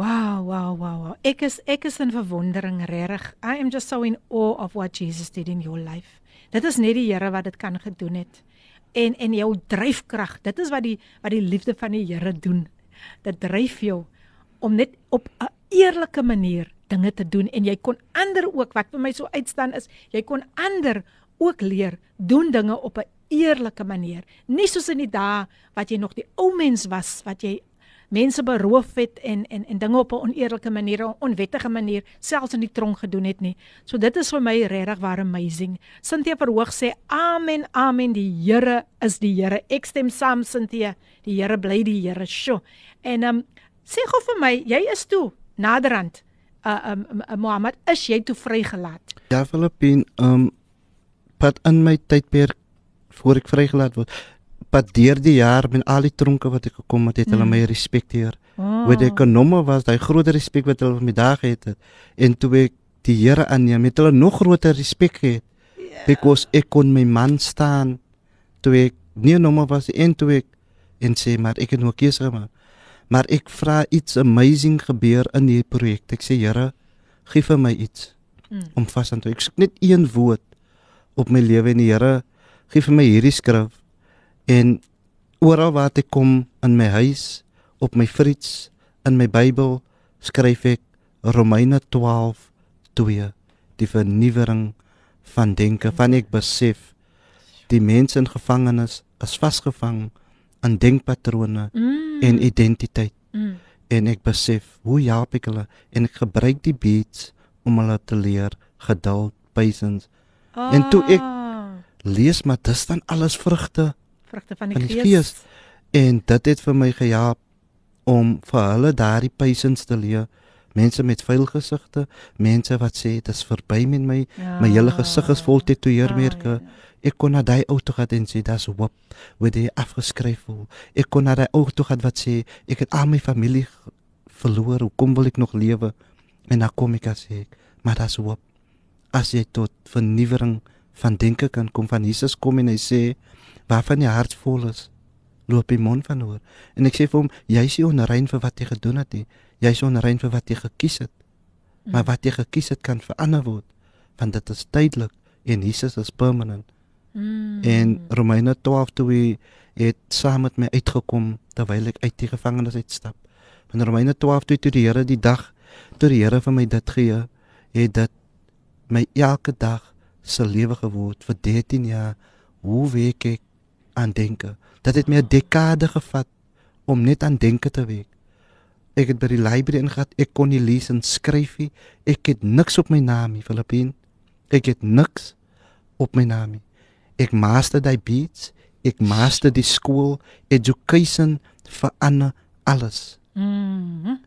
Wow, wow, wow, wow. Ek is ek is in verwondering regtig. I am just so in awe of what Jesus did in your life. Dit is net die Here wat dit kan gedoen het. En en jou dryfkrag, dit is wat die wat die liefde van die Here doen. Dit dryf jou om net op 'n eerlike manier dinge te doen en jy kon ander ook wat vir my so uitstaan is, jy kon ander ook leer doen dinge op 'n eerlike manier. Nie soos in die dae wat jy nog die ou mens was wat jy mense beroof het en en en dinge op 'n oneerlike manier, onwettige manier selfs in die tronk gedoen het nie. So dit is vir my regtig waar amazing. Cynthia Verhoog sê amen, amen, die Here is die Here. Ek stem saam Cynthia. Die Here bly die Here. Sjoe. En ehm um, sê gou vir my, jy is toe naderhand uh um, um Mohammed, is jy toe vrygelaat? Ja, Filippin, ehm um, pad in my tydperk voor ek vrygelaat word. Pad deur die jaar met al die tronke wat ek gekom het, het hulle Mm. my respekteer. Oh. Wat ek genomme was, daai groot respek wat hulle my daar gehad het. En toe ek die Here aanneem, het hulle nog groter respek gehad. Yeah. Because ek kon my man staan toe ek nie nommer was en toe ek en sê maar ek het nou 'n keuse gemaak. Maar ek vra iets amazing gebeur in hierdie projek. Ek sê Here, gee vir my iets Mm. om vas aan te. Ek soek net een woord op my lewe en die Here gee vir my hierdie skrif en oral waar ek kom in my huis, op my fiets, in my Bybel skryf ek Romeine 12:2 die vernuwering van denke van ek besef die mense in gevangenis is vasgevang aan denkpatrone Mm. en identiteit mm. en ek besef hoe help ek hulle en ek gebruik die beats om hulle te leer geduld, patience. En toe ek- Ah, Lees maar dis dan alles vrugte vrugte van die, van die gees. gees. en dit het vir my gehelp om vir hulle daardie patience te leer. Mense met vuil gesigte, mense wat sê dit is verby met my, Ja. my hele gesig is vol tetoeëermerke. Ah, ja, Ek kon na daai ou toe gaan en sê dis wop, word jy afgeskryf voel. Ek kon na daai ou toe gaan wat sê ek het al my familie verloor, hoekom wil ek nog lewe? En dan kom ek as ek, maar dis wop. As jy tot vernuwering van denke kan kom van Jesus kom en hy sê waarvan jy hart vol is, loop die mond van oor. En ek sê vir hom, jy's nie onrein vir wat jy gedoen het nie. Jy's onrein vir wat jy gekies het. Maar wat jy gekies het kan verander word, want dit is tydelik en Jesus is permanent. Mm. En Romeine 12 toe hy het saam met my uitgekom terwyl ek uit die gevangenis uitstap. In Romeine 12 toe toe die Here die dag toe die Here vir my dit gee, het dit my elke dag se lewe geword vir 13 jaar. Hoe week ek aan denke? Dit het my 'n dekade gevat om net aan denke te week. Ek het by die library ingegaan, ek kon nie lees en skryf nie. Ek het niks op my naam nie, Filippin. Ek het niks op my naam nie. Ek master die beats, ek master die skool, education verander alles. Mm.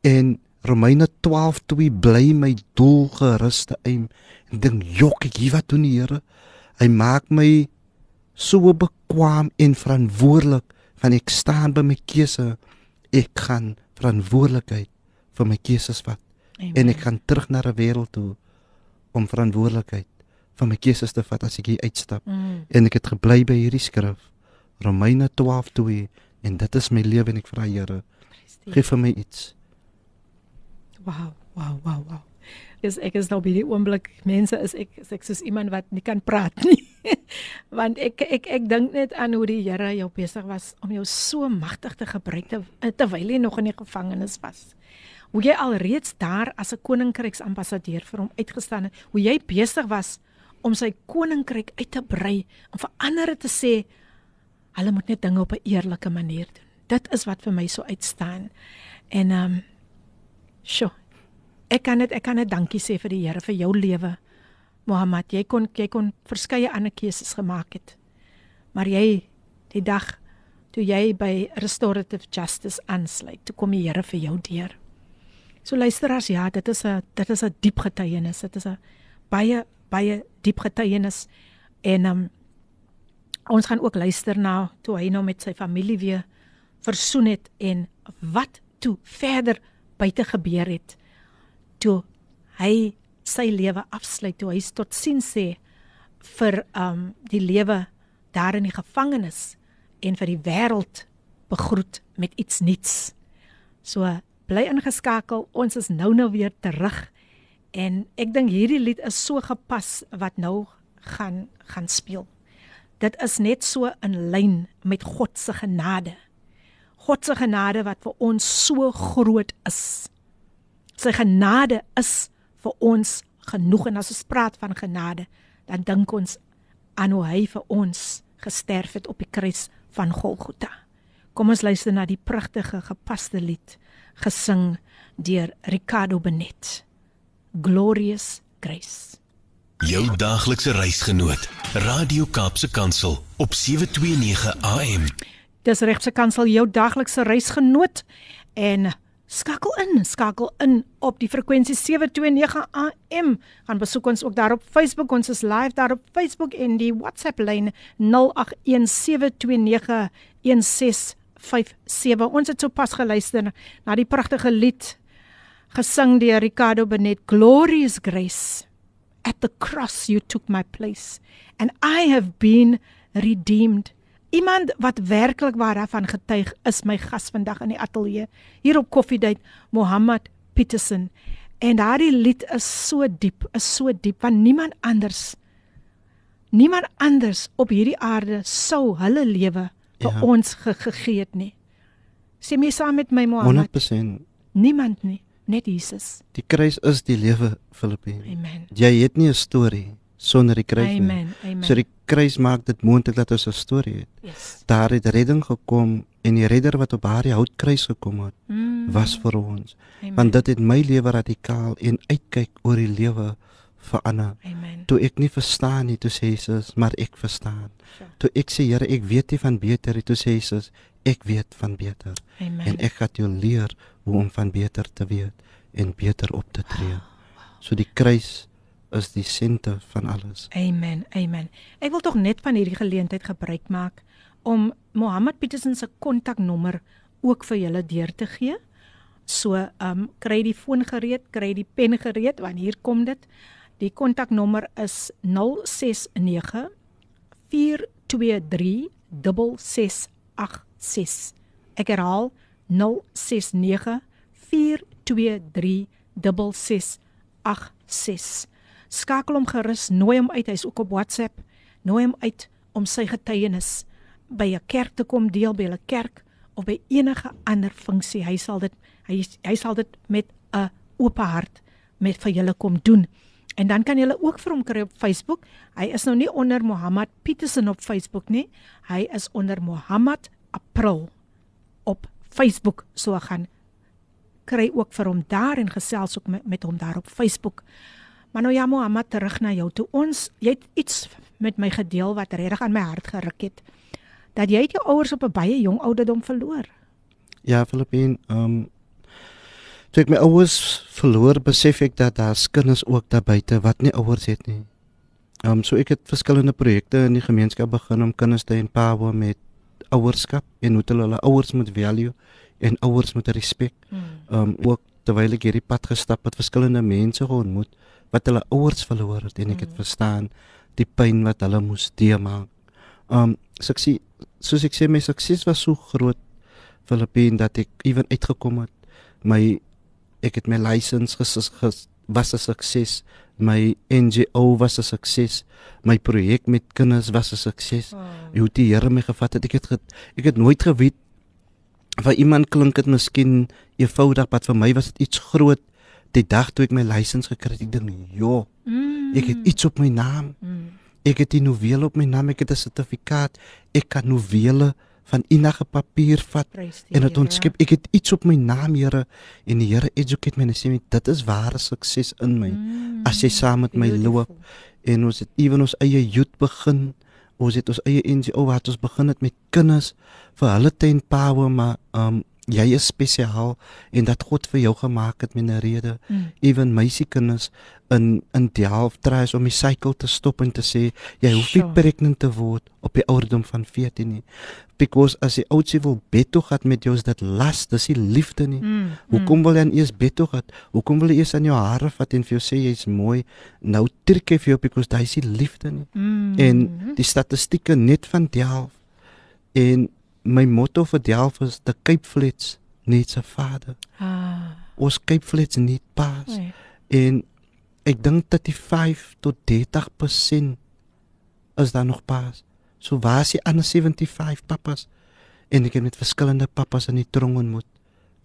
En Romeine 12 toe bly my doelgeruste aim. En dink jok ek hier wat doen die Here? Hy maak my so bekwam en verantwoordelik van ek staan by my keuse. Ek gaan verantwoordelikheid vir my keuses vat Amen. en ek gaan terug na 'n wêreld toe om verantwoordelikheid vir my keuses te vat as ek hier uitstap. Mm. En ek het gebly by hierdie skrif. Romeine 12 toe en dit is my lewe en ek vra Here, gee vir my iets. Wow, wow, wow, wow. Dis ek is nou by die oomblik mense is ek is ek soos iemand wat nie kan praat nie. Want ek ek ek dink net aan hoe die Here jou besig was om jou so magtig te gebruik te, terwyl jy nog in die gevangenis was. Hoe jy alreeds daar as 'n koninkryksambassadeur vir hom uitgestaan het, hoe jy besig was om sy koninkryk uit te brei, om vir ander te sê hulle moet net dinge op 'n eerlike manier doen. Dit is wat vir my so uitstaan. En ehm um, Sjoe. Ek kan dit ek kan net dankie sê vir die Here vir jou lewe. Mohammed, jy kon jy kon verskeie ander keuses gemaak het. Maar jy die dag toe jy by restorative justice aansluit, toe kom die Here vir jou deur. So luisteraars, ja, dit is 'n dit is 'n diep getuienis. Dit is 'n baie baie diep getuienis en um, ons gaan ook luister na toe hy nou met sy familie weer versoen het en wat toe verder buite gebeur het toe hy sy lewe afsluit toe hy tot sien sê vir um die lewe daar in die gevangenis en vir die wêreld begroet met iets nuuts. So bly ingeskakel, ons is nou nou weer terug en ek dink hierdie lied is so gepas wat nou gaan gaan speel. Dit is net so in lyn met God se genade. God se genade wat vir ons so groot is. Sy genade is vir ons genoeg en as ons praat van genade, dan dink ons aan hoe hy vir ons gesterf het op die kruis van Golgotha. Kom ons luister na die pragtige gepaste lied gesing deur Ricardo Benet. Glorious Grace. Jou daaglikse reisgenoot, Radio Kaapse Kansel op 729 AM. Dis regse kansel jou daglikse reisgenoot en skakel in, skakel in op die frekwensie 729 AM. Gaan besoek ons ook daar op Facebook. Ons is live daar op Facebook en die WhatsApp lyn 0817291657. Ons het sopas geluister na die pragtige lied gesing deur Ricardo Benet Glorious Grace. At the cross you took my place and I have been redeemed. Iemand wat werklik waar daarvan getuig is my gas vandag in die ateljee hier op Koffiedייט Mohammed Petersen. En daardie lied is so diep, is so diep want niemand anders niemand anders op hierdie aarde sou hulle lewe vir Ja. ons ge gegee het nie. Sê my saam met my Mohammed, 100%. niemand nie, net Jesus. Die kruis is die lewe, Filippine. Amen. Jy het nie 'n storie sonder die kruis nie. Amen. Amen. So die kruis maak dit moontlik dat ons 'n storie het. yes. Daar het redding gekom en die redder wat op daardie houtkruis gekom het, Mm, was vir ons. amen. Want dit het my lewe radikaal en uitkyk oor die lewe verander. Amen. Toe ek nie verstaan nie, toe sê Jesus, maar ek verstaan. Sure. Toe ek sê Here, ek weet nie van beter nie, toe sê Jesus, ek weet van beter Amen. en ek gaan jou leer hoe om van beter te weet en beter op te tree. So die kruis is die senter van alles. Amen. Amen. Ek wil tog net van hierdie geleentheid gebruik maak om Mohammed Petersen se kontaknommer ook vir julle deur te gee. So, ehm um, kry die foon gereed, kry die pen gereed want hier kom dit. Die kontaknommer is 069 423 6686. Ek herhaal 069 423 6686. Skakel hom gerus, nooi hom uit, hy's ook op WhatsApp. Nooi hom uit om sy getuienis by 'n kerk te kom deel by 'n kerk of by enige ander funksie. Hy sal dit hy hy sal dit met 'n oop hart met vir julle kom doen. En dan kan julle ook vir hom kry op Facebook. Hy is nou nie onder Mohammed Petersen op Facebook nie. Hy is onder Mohammed April op Facebook. So gaan kry ook vir hom daar en gesels ook met, met hom daar op Facebook. Maar nou ja Mohammed terug na jou toe. Ons jy het iets met my gedeel wat regtig aan my hart geruk het. Dat jy jou ouers op 'n baie jong ouderdom verloor. Ja, Filippin, ehm um, toe ek my ouers verloor, besef ek dat daar kinders ook daar buite wat nie ouers het nie. Ehm um, so ek het verskillende projekte in die gemeenskap begin om kinders te empower met ouerskap en hoe hulle hulle ouers moet value en ouers moet respek. Ehm um, ook terwyl ek hierdie pad gestap het, verskillende mense ontmoet wat hulle ouers verloor het en ek het verstaan die pyn wat hulle moes deurmaak. Um, sukses soos ek sê my sukses was so groot Filippin dat ek ewen uitgekom het. My ek het my lisensie ges, ges was 'n sukses. My NGO was 'n sukses. My projek met kinders was 'n sukses. Oh. Hoe die Here my gevat het. Ek het ge, ek het nooit geweet vir iemand klink dit miskien eenvoudig, maar vir my was dit iets groot. Die dag toe ek my lisensie gekry het, ek dink, "Jo, Mm. ek het iets op my naam. Mm. Ek het die novele op my naam, ek het 'n sertifikaat. Ek kan novele van enige papier vat Prys die en dit ontskep. Ek het iets op my naam, Here, en die Here educate my en sê my dit is ware sukses in my. Mm. As jy saam met my Beautiful. loop en ons het ewen ons eie youth begin. Ons het ons eie NGO wat ons begin het met kinders vir hulle te empower, maar um jy is spesiaal en dat God vir jou gemaak het met 'n rede. Mm. Ewen meisiekinders in in Delft try om die sykel te stop en te sê jy hoef nie Sure. pregnant te word op die ouderdom van 14 nie. Because as jy oudsie wil bed toe gaan met jou is dit las, dis nie liefde nie. Mm. Hoekom wil jy aan eers bed toe gaan? Hoekom wil jy eers aan jou hare vat en vir jou sê jy's mooi? Nou trek jy vir jou because dis nie liefde nie. Mm. En die statistieke net van Delft en my motto vir Delft is the Cape Flats needs a father. ah. Ons Cape Flats need paas. oei. En ek dink dat die 5 tot 30% is daar nog paas. So waar is die ander 75 pappas? En ek het met verskillende pappas in die tronk ontmoet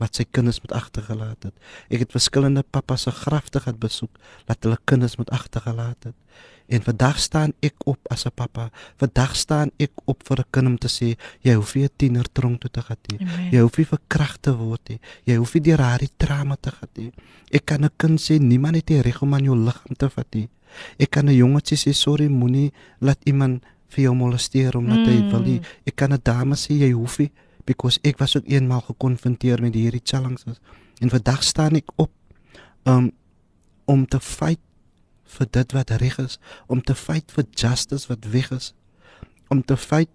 wat sy kinders moet agtergelaat het. Ek het verskillende pappas se grafte gaan besoek dat hulle kinders moet agtergelaat het. En vandag staan ek op as 'n pappa. Vandag staan ek op vir 'n kind om te sê jy hoef nie 'n tiener tronk toe te gaan nie. Jy hoef nie verkragt te word nie. Jy hoef nie deur haar trauma te gaan nie. Ek kan 'n kind sê niemand het die reg om aan jou liggaam te vat nie. Ek kan 'n jongetjie sê sorry, moenie laat iemand vir jou molesteer omdat hy Mm. wil nie. Ek kan 'n dame sê jy hoef nie because ek was ook eenmaal gekonfronteer met hierdie challenges. En vandag staan ek op um om te fight vir dit wat reg is, om te fight vir justice wat weg is, om te fight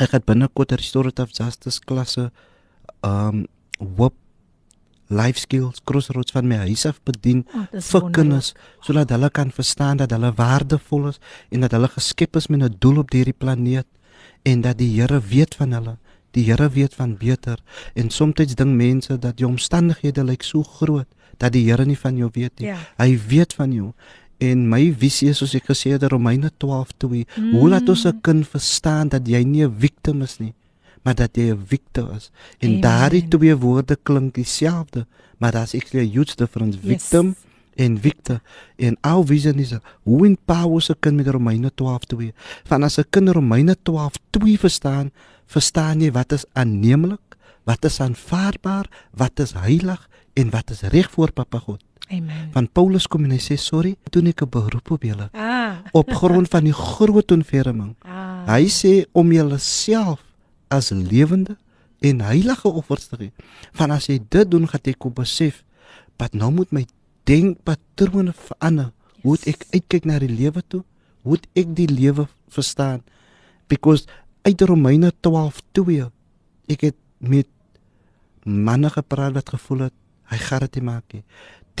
ek het binnekort 'n restorative justice klasse um WOP life skills crossroads van my huis af bedien Oh, vir kinders sodat hulle kan verstaan dat hulle waardevol is en dat hulle geskep is met 'n doel op hierdie planeet en dat die Here weet van hulle. Die Here weet van beter en soms dink mense dat jou omstandighede lyk so groot dat die Here nie van jou weet nie. Ja. Hy weet van jou. En my visie is soos ek gesê het in Romeine 12:2, mm. hoe laat ons 'n kind verstaan dat jy nie 'n victim is nie, maar dat jy 'n victor is. En Amen. daardie twee woorde klink dieselfde, maar daar's actually 'n huge difference. Victim Yes. en Victor en our vision is hoe empower se kind met Romeine 12:2 van as 'n kind Romeine 12:2 verstaan verstaan jy wat is aanneemlik wat is aanvaarbaar wat is heilig en wat is reg voor Papa God Amen. van Paulus kom en hy sê sorry doen ek 'n beroep op julle Ah. op grond van die groot ontferming Ah. hy sê om julleself as lewende en heilige offers te gee. Van as jy dit doen, gaan ek op besef wat nou moet my denkpatrone verander. Yes. Hoe ek uitkyk na die lewe toe, hoe ek die lewe verstaan. Because uit Romeine 12:2 ek het met manne gepraat wat gevoel het hy gaan dit maak.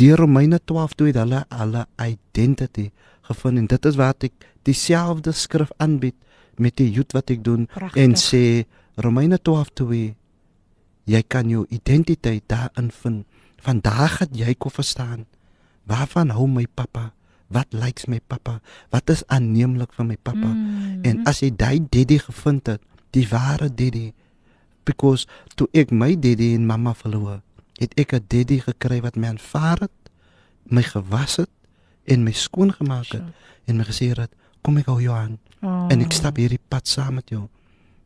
Die Romeine 12:2 het hulle hulle identity gevind en dit is wat ek dieselfde skrif aanbied met die Jood wat ek doen Prachtig. en sê Romeine 12:2 jy kan jou identiteit daarin vind. Vandag het jy kon verstaan waarvan hou my pappa? Wat likes my pappa? Wat is aanneemlik vir my pappa? Mm. En as jy daai daddy gevind het, die ware daddy because toe ek my daddy en mamma verloor, het ek 'n daddy gekry wat my aanvaar het, my gewas het en my skoon gemaak het Sure. en my gesê het kom ek hou jou aan Oh. en ek stap hierdie pad saam met jou.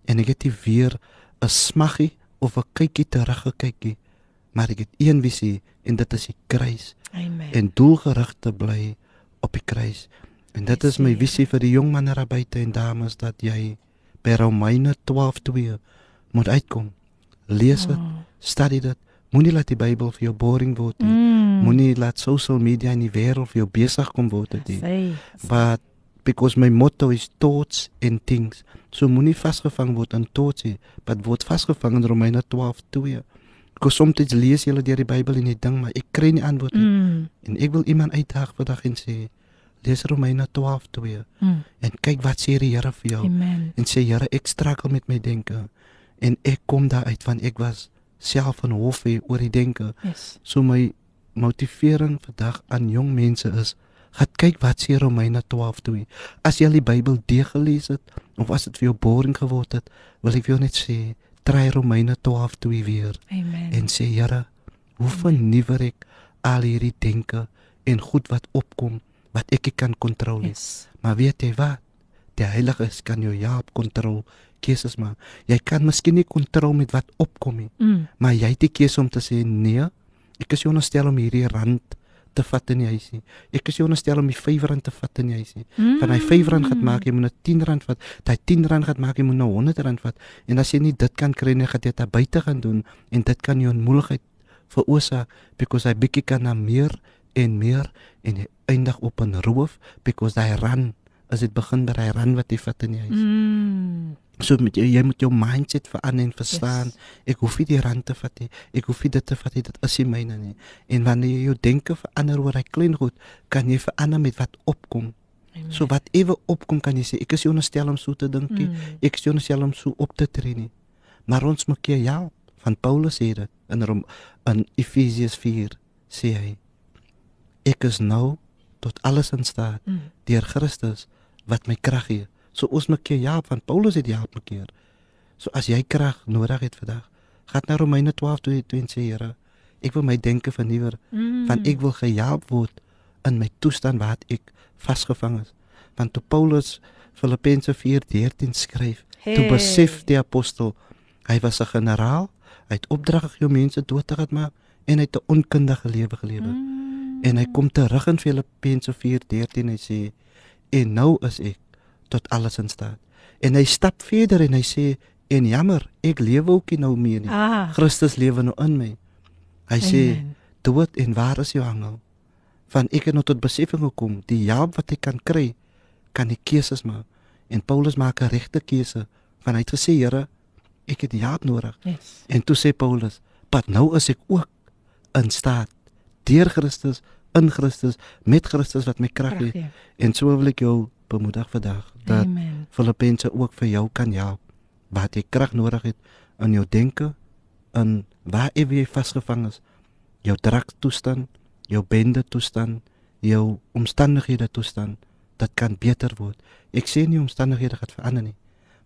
En ek het nie weer 'n smaggie of 'n kykie teruggekykie, maar ek het een visie en dit is die kruis Amen. en doelgerig te bly op die kruis. En dit is my visie vir die jong manne daar buite en dames dat jy by Romeine 12:2 moet uitkom. Lees dit, Oh. study dit. Moenie laat die Bybel vir jou boring word nie. Mm. Moenie laat social media in die wêreld vir jou besig kom word dit nie. But because my motto is thoughts and things. So moenie vasgevang word in thoughts nie, but word vasgevang in Romeine 12:2. Because soms lees jy deur die Bybel en jy dink maar ek kry nie antwoord nie. Mm. En ek wil iemand uitdaag vandag en sê lees Romeine 12:2 Mm. en kyk wat sê die Here vir jou Amen. en sê Here ek struggle met my denke en ek kom daar uit want ek was self in hof hê oor die denke. Yes. So my motivering vandag aan jong mense is gaan kyk wat sê Romeine 12:2. As jy al die Bybel deurgelees het of as dit vir jou boring geword het, wil ek vir jou net sê try Romeine 12:2 weer Amen. en sê Here, hoe vernuwer ek al hierdie denke en goed wat opkom wat ek nie kan kontroleer. yes. Maar weet jy wat? Die Heilige Gees kan jou help kontrol keuses maak. Jy kan miskien nie kontrol met wat opkom nie, Mm. maar jy het die keuse om te sê nee. Ek is onderstel om hierdie rand te vat in die huisie. Ek is onderstel om die 5 rand te vat in die huisie. Mm. Van hy 5 rand gaan maak, jy moet nou 10 rand vat. Daai 10 rand gaan maak, jy moet nou 100 rand vat. En as jy nie dit kan kry nie, gaan jy dit buite gaan doen en dit kan jou in moeilikheid veroorsaak because hy bietjie kan na meer en meer en eindig op 'n roof because hy ran as dit begin by hy ran wat hy vat in die huis. Mm. So met jy, jy moet jou mindset verander en verstaan. Yes. Ek hoef nie die rand te vat nie. Ek hoef nie dit te vat nie. Dit is nie myne nie. En wanneer jy jou denke verander oor hy klein goed, kan jy verander met wat opkom. Amen. So wat ewe opkom kan jy sê ek is nie onderstel om so te dink nie. Mm. Ek is nie onderstel om so op te tree nie. Maar ons moet keer ja, van Paulus sê dit in Rom, in Efesiërs 4 sê hy ek is nou tot alles in staat Mm. deur Christus wat my krag gee. So ons moet keer ja, van Paulus het ja keer. So as jy krag nodig het vandag, gaan na Romeine 12:2 en sê Here, ek wil my denke vernuwer Mm. want ek wil gehelp word in my toestand waar ek vasgevang is. Want toe Paulus Filippense 4:13 skryf, hey. toe besef die apostel hy was 'n generaal, hy het opdrag gegee om mense dood te gaan maak en hy het 'n onkundige lewe gelewe. Mm. En hy kom terug in Filippense 4:13 hy sê en nou is ek tot alles in staat. En hy stap verder en hy sê en jammer, ek lewe ook nie nou meer nie. Ah. Christus lewe nou in my. Hy sê Amen. dood en waar is jou angel? Van ek het nou tot besefing gekom, die help wat ek kan kry, kan ek keuses maak. En Paulus maak 'n regte keuse. Van hy het gesê, Here, ek het help nodig. Yes. En toe sê Paulus, "Pat nou is ek ook in staat deur Christus, in Christus, met Christus wat my krag gee." En so wil ek jou bemoedig vandag dat. Filippense ook vir jou kan help. Wat jy krag nodig het in jou denke, in waar jy vasgevang is, jou druktoestand, jou bende toestand, jou omstandighede toestand, dit kan beter word. Ek sê nie omstandighede gaan verander nie,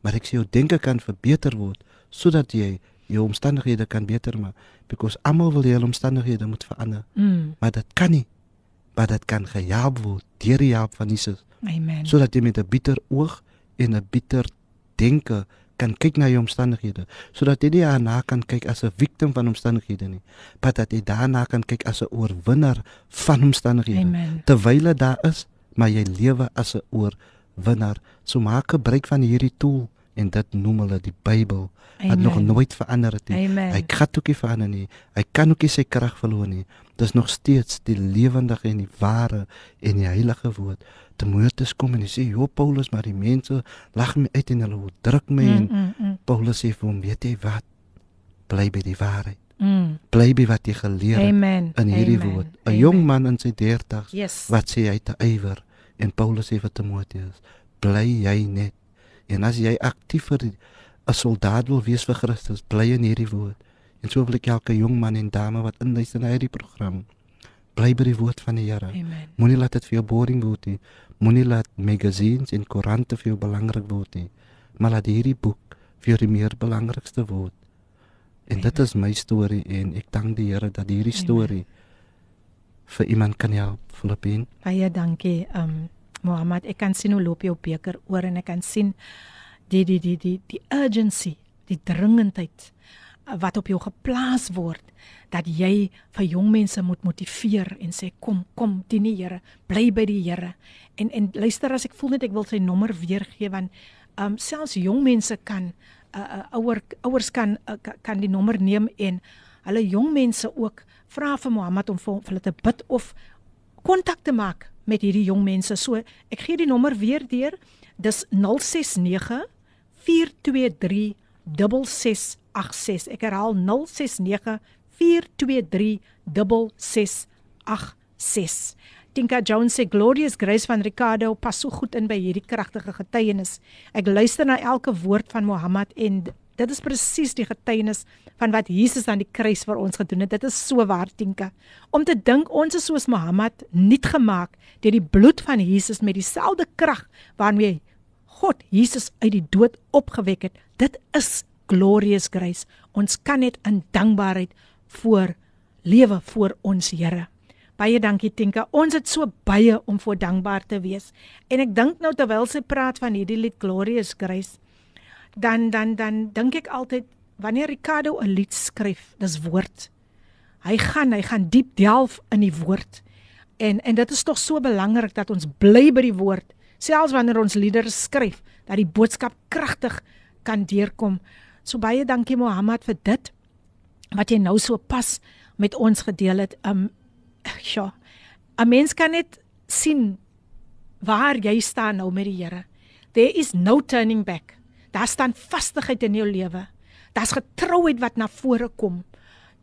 maar ek sê jou denke kan verbeter word sodat jy jou omstandighede kan beter maak because almal wil hulle omstandighede moet verander, Mm. maar dit kan nie. Maar dit kan gehelp word deur die hulp van Jesus Amen. sodat jy met 'n bieter oog en 'n bieter denke kan kyk na jou omstandighede sodat jy nie daarna kan kyk as 'n victim van omstandighede nie maar dat jy daarna kan kyk as 'n oorwinnaar van omstandighede Amen. terwyl dit daar is maar jy lewe as 'n oorwinnaar so maak gebruik van hierdie tool en dit noem hulle die Bybel. Wat nog nooit verander het nie. Amen. Hy gaan ook nie verander nie. Hy kan ook nie sy krag verloor nie. Dis nog steeds die lewendige en die ware en die heilige woord. Timoteus kom en hy sê, "Jo Paulus, maar die mense lag my uit en hulle druk my Mm, en mm, mm, Paulus sê vir hom, "Weet jy wat? Bly by die waarheid. mm. Bly by wat jy geleer het Amen. in hierdie Amen. woord." 'n. Jong man in sy 30's Yes. wat sê hy te ywer en Paulus sê vir Timoteus, "Bly jy net. En as jy aktief vir 'n soldaat wil wees vir Christus, bly in hierdie woord." En so wil ek elke jong man en dame wat inluister na hierdie program, bly by die woord van die Here. Amen. Moenie laat dit vir jou boring word nie. Moenie laat magazines en koerante vir jou belangrik word nie. Maar laat hierdie boek vir jou die meer belangrikste word. En dit is my storie en ek dank die Here dat hierdie Amen. storie vir iemand kan help, Filippin. Baie dankie, um Mohammed. Ek kan sien hoe loop jou beker oor en ek kan sien die die die die die urgency, die dringendheid uh, wat op jou geplaas word dat jy vir jong mense moet motiveer en sê kom kom dien die Here bly by die Here en en luister as ek voel net ek wil sy nommer weer gee want um selfs jong mense kan uh, uh, ouer ouers kan uh, ka- kan die nommer neem en hulle jong mense ook vra vir Mohammed om vir, vir hulle te bid of kontak te maak met hierdie jong mense. So ek gee die nommer weer deur. Dis 069 423 6686. Ek herhaal 069 423 6686. Tinka Jones sê Glorious Grace van Ricardo pas so goed in by hierdie kragtige getuienis. Ek luister na elke woord van Mohammed en dit is presies die getuienis van wat Jesus aan die kruis vir ons gedoen het. Dit is so waar Tinka. Om te dink ons is soos Mohammed nuut gemaak deur die bloed van Jesus met dieselfde krag waarmee God Jesus uit die dood opgewek het. Dit is glorious grace. Ons kan net in dankbaarheid voor lewe voor ons Here. Baie dankie Tinka. Ons het so baie om voor dankbaar te wees. En ek dink nou terwyl sy praat van hierdie lied Glorious Grace, dan dan dan dink ek altyd wanneer Ricardo 'n lied skryf, dis woord. Hy gaan hy gaan diep delf in die woord. En en dit is tog so belangrik dat ons bly by die woord, selfs wanneer ons liedere skryf, dat die boodskap kragtig kan deurkom. So baie dankie Mohammed vir dit wat jy nou so pas met ons gedeel het. Um ja. 'n Mens kan net sien waar jy staan nou met die Here. There is no turning back. Daar staan vastigheid in jou lewe. Daar's getrouheid wat na vore kom.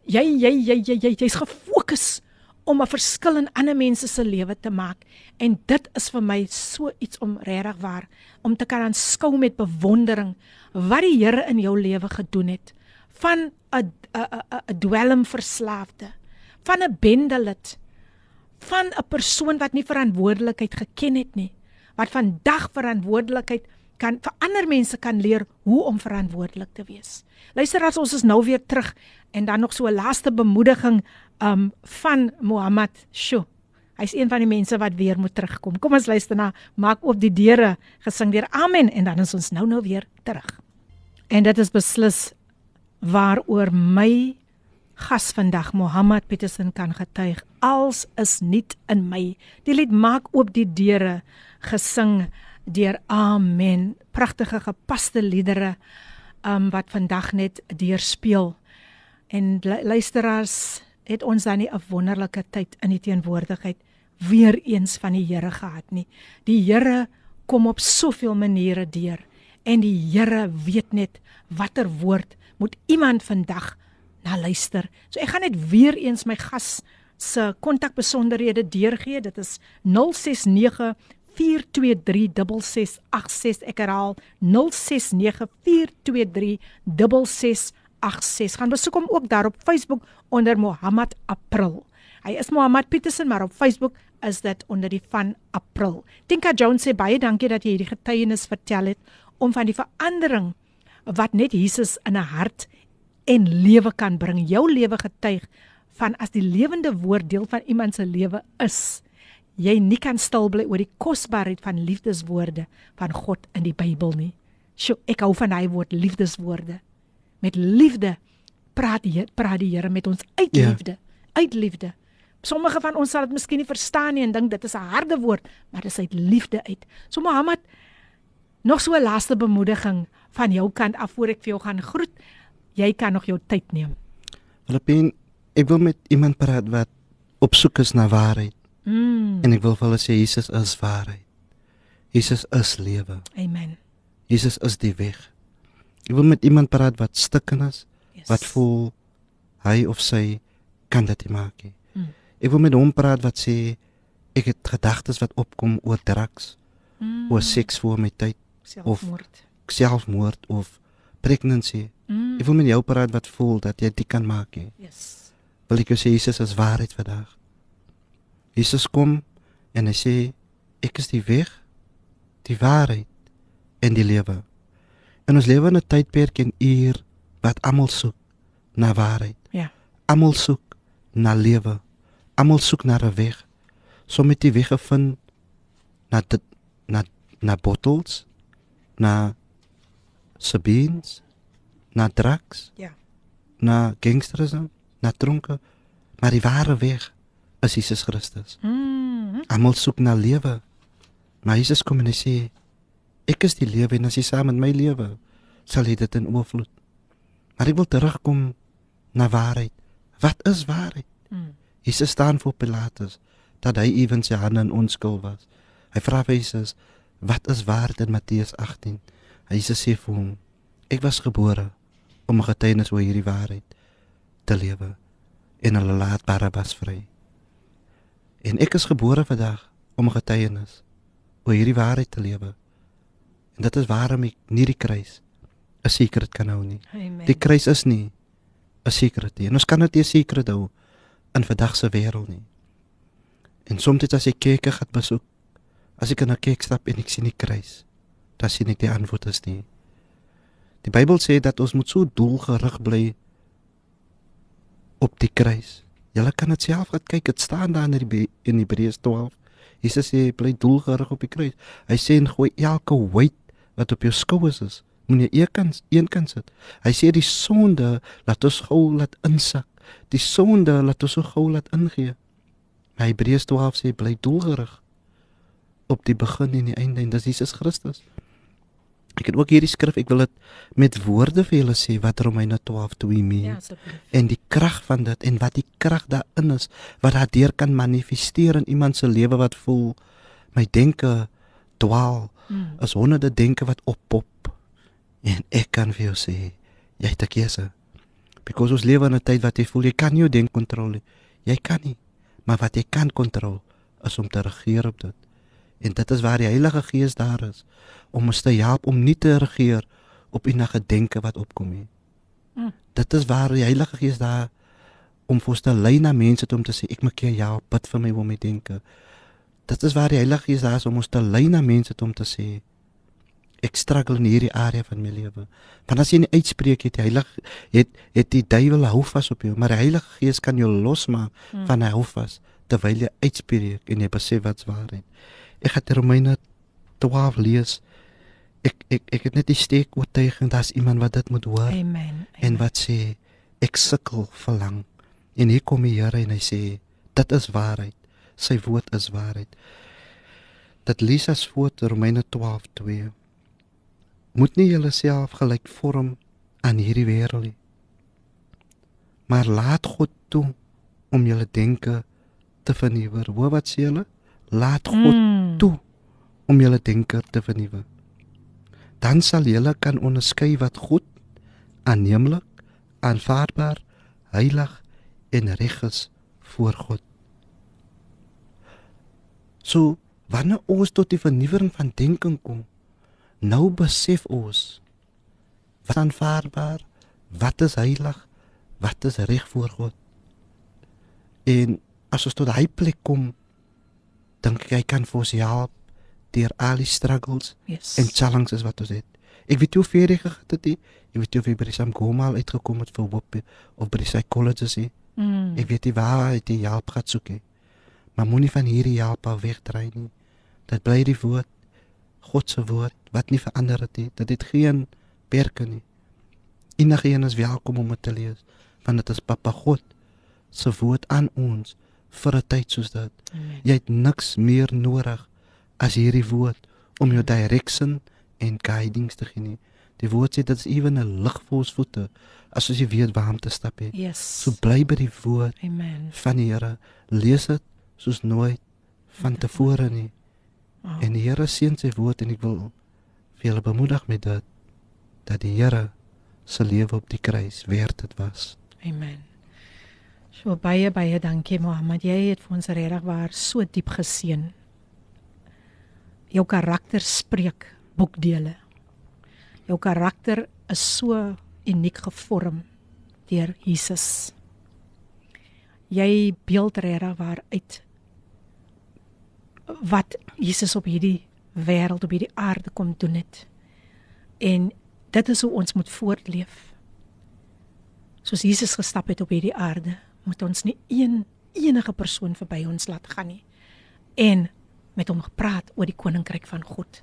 Jy jy jy jy jy jy's gefokus om 'n verskil in ander mense se lewe te maak en dit is vir my so iets om regtig waar om te kan aanskou met bewondering wat die Here in jou lewe gedoen het van 'n 'n 'n dwelmverslaafde van 'n bendelid van 'n persoon wat nie verantwoordelikheid geken het nie wat vandag verantwoordelikheid kan vir ander mense kan leer hoe om verantwoordelik te wees. Luister as ons is nou weer terug en dan nog so 'n laaste bemoediging um van Mohammed Sho. Hy's een van die mense wat weer moet terugkom. Kom ons luister na maak oop die deure gesing deur Amen en dan is ons nou nou weer terug. En dit is beslis waaroor my gas vandag Mohammed Petersen kan getuig. Als is nuut in my. Die lied maak oop die deure gesing deur Amen. Pragtige gepaste liedere um wat vandag net deurspeel. En lu- luisteraars, het ons dan nie 'n wonderlike tyd in die teenwoordigheid weer eens van die Here gehad nie. Die Here kom op soveel maniere deur en die Here weet net watter woord moet iemand vandag na luister. So ek gaan net weer eens my gas se kontakbesonderhede deurgee. Dit is 069 4236686 ek herhaal 069 4236686 gaan besoek hom ook daar op Facebook onder Mohammed April. Hy is Mohammed Petersen maar op Facebook is dit onder die van April. Tinka Jones sê baie dankie dat jy hierdie getuienis vertel het om van die verandering wat net Jesus in 'n hart en lewe kan bring. Jou lewe getuig van as die lewende woord deel van iemand se lewe is jy nie kan stil bly oor die kosbaarheid van liefdeswoorde van God in die Bybel nie. Sjoe, ek hou van daai woord liefdeswoorde. Met liefde praat die praat die Here met ons uit Ja. liefde, uit liefde. Sommige van ons sal dit miskien nie verstaan nie en dink dit is 'n harde woord, maar dit is uit liefde uit. So Mohammed nog so 'n laaste bemoediging van jou kant af voor ek vir jou gaan groet. Jy kan nog jou tyd neem. Filippin, ek wil met iemand praat wat op soek is na waarheid Mm. en ek wil vir hulle sê Jesus is waarheid. Jesus is lewe. Amen. Jesus is die weg. Ek wil met iemand praat wat stikken is, Yes. wat voel hy of sy kan dit nie maak nie. Mm. Ek wil met hom praat wat sê ek het gedagtes wat opkom oor drugs, mm. oor seks voor my tyd, selfmoord. selfmoord of pregnancy. Mm. Ek wil met jou praat wat voel dat jy dit kan maak nie. Yes. Wil ek jou sê Jesus is waarheid vandag. Jesus kom en hy sê ek is die weg, die waarheid en die lewe. En ons lewe in 'n tydperk en uur wat almal soek na waarheid. Ja. Almal soek na lewe. Almal soek na 'n weg. Sommige het die weg gevind na dit na na bottles, na sabines, na drugs, Ja. na gangsterisme, na dronke, maar die ware weg is Jesus Christus. Mm. Almal soek na lewe. Maar Jesus kom en hy sê ek is die lewe en as jy saam met my lewe, sal jy dit in oorvloed. Maar ek wil terugkom na waarheid. Wat is waarheid? Mm. Jesus staan voor Pilatus dat hy ewen sy hande in onskuld was. Hy vra vir Jesus, "Wat is waarheid in Matteus 18?" Hy Jesus sê vir hom, "Ek was gebore om 'n getuienis oor hierdie waarheid te lewe en hulle laat Barabbas vry." En ek is gebore vandag om 'n getuienis oor hierdie waarheid te lewe. En dit is waarom ek nie die kruis 'n sekret kan hou nie. Amen. Die kruis is nie 'n sekret nie. En ons kan dit nie 'n sekret hou in vandag se wêreld nie. En soms as ek kerke gaan besoek, as ek in 'n kerk stap en ek sien die kruis, dan sien ek die antwoord is nie. Die Bybel sê dat ons moet so doelgerig bly op die kruis. Julle kan dit self gaan kyk, dit staan daar in die in Hebreërs 12. Jesus sê bly doelgerig op die kruis. Hy sê en gooi elke weight wat op jou skouers is, moet jy eenkant eenkant sit. Hy sê die sonde laat ons gou laat insak. Die sonde laat ons so gou laat ingee. Hebreërs 12 sê bly doelgerig op die begin en die einde en dis Jesus Christus. Ek het ook hierdie skrif, ek wil dit met woorde vir julle sê wat Romeine 12 2 meen Ja, asseblief. en die krag van dit en wat die krag daarin is wat daardeur kan manifesteer in iemand se lewe wat voel my denke dwaal Mm. as honderde denke wat oppop en ek kan vir jou sê jy het 'n keuse because ons lewe in 'n tyd wat jy voel jy kan nie jou denke kontroleer jy kan nie maar wat jy kan kontroleer is om te regeer op dit en dit is waar die Heilige Gees daar is om ons te help om nie te regeer op enige denke wat opkom nie Mm. dit is waar die Heilige Gees daar om vir ons te lei na mense toe om te sê ek maak jou help bid vir my om my denke dit is waar die Heilige Gees daar is om ons te lei na mense toe om te sê ek struggle in hierdie area van my lewe. Want as jy nie uitspreek het die Heilige het het die duiwel hou vas op jou, maar die Heilige Gees kan jou losmaak Hmm. van hy hou vas terwyl jy uitspreek en jy besef wat's waarheid. Ek het Romeine 12 lees. Ek ek ek het net die steek oortuiging daar's iemand wat dit moet hoor Amen. en wat sê ek sukkel verlang. En hier kom die Here en hy sê dit is waarheid. Sy woord is waarheid. Dat lees as voort Romeine 12:2. Moet nie julleself gelyk vorm aan hierdie wêreld nie. Maar laat God toe om julle denke te vernuwe. Hoor wat sê hulle? Laat God Mm. toe om julle denke te vernuwe. Dan sal julle kan onderskei wat goed, aanneemlik, aanvaarbaar, heilig en reg is voor God. So, wanneer ons tot die vernuwering van denke kom, nou besef ons wat aanvaarbaar, wat is heilig, wat is reg voor God. En as ons tot daai plek kom, dink ek hy kan vir ons help deur al die struggles Yes. en challenges wat ons het. Ek weet hoe ver jy gegaan het. Ek weet of jy by die Samgoma al uitgekom het vir hoop of by die psychologist nie. Mm. Ek weet nie waar hy die hulp gaan soek nie. Maar moenie van hierdie hulp af wegdry nie. Dit bly die woord God se woord wat nie verander het nie. Dit het geen perke nie. Enige een is welkom om dit te lees want dit is Papa God se woord aan ons vir 'n tyd soos dit. Amen. Jy het niks meer nodig as hierdie woord om jou direction en guidings te gee nie. Die woord sê dit is ewen 'n lig vir ons voete as ons jy weet waar om te stap het. Yes. So bly by die woord Amen. van die Here. Lees dit soos nooit van tevore nie. Wow. En die Here seën sy woord en ek wil vir julle bemoedig met dit dat die Here se lewe op die kruis werd dit was. Amen. So baie baie dankie Mohammed. Jy het vir ons regtig waar so diep geseën. Jou karakter spreek boekdele. Jou karakter is so uniek gevorm deur Jesus. Jy beeld regtig waar uit wat Jesus op hierdie wêreld op hierdie aarde kom doen het. En dit is hoe ons moet voortleef soos Jesus gestap het op hierdie aarde, moet ons nie een enige persoon verby ons laat gaan nie. En met hom gepraat oor die koninkryk van God.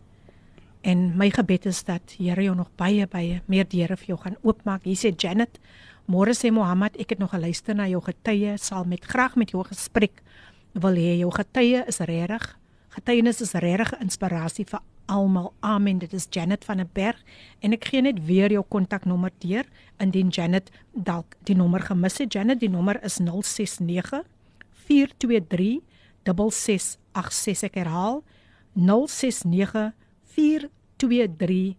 En my gebed is dat Here jou nog baie baie meer deure vir jou gaan oopmaak. Hier sê Janet, môre sê Mohammed, ek het nog geluister na jou getuie, sal met graag met jou gesprek wil hê jou getuie is regtig. Getuienis is regtig inspirasie vir almal. Amen. Dit is Janet van der Berg en ek gee net weer jou kontaknommer deur indien Janet dalk die nommer gemis het. Janet, die nommer is 069 423 6686. Ek herhaal 069 423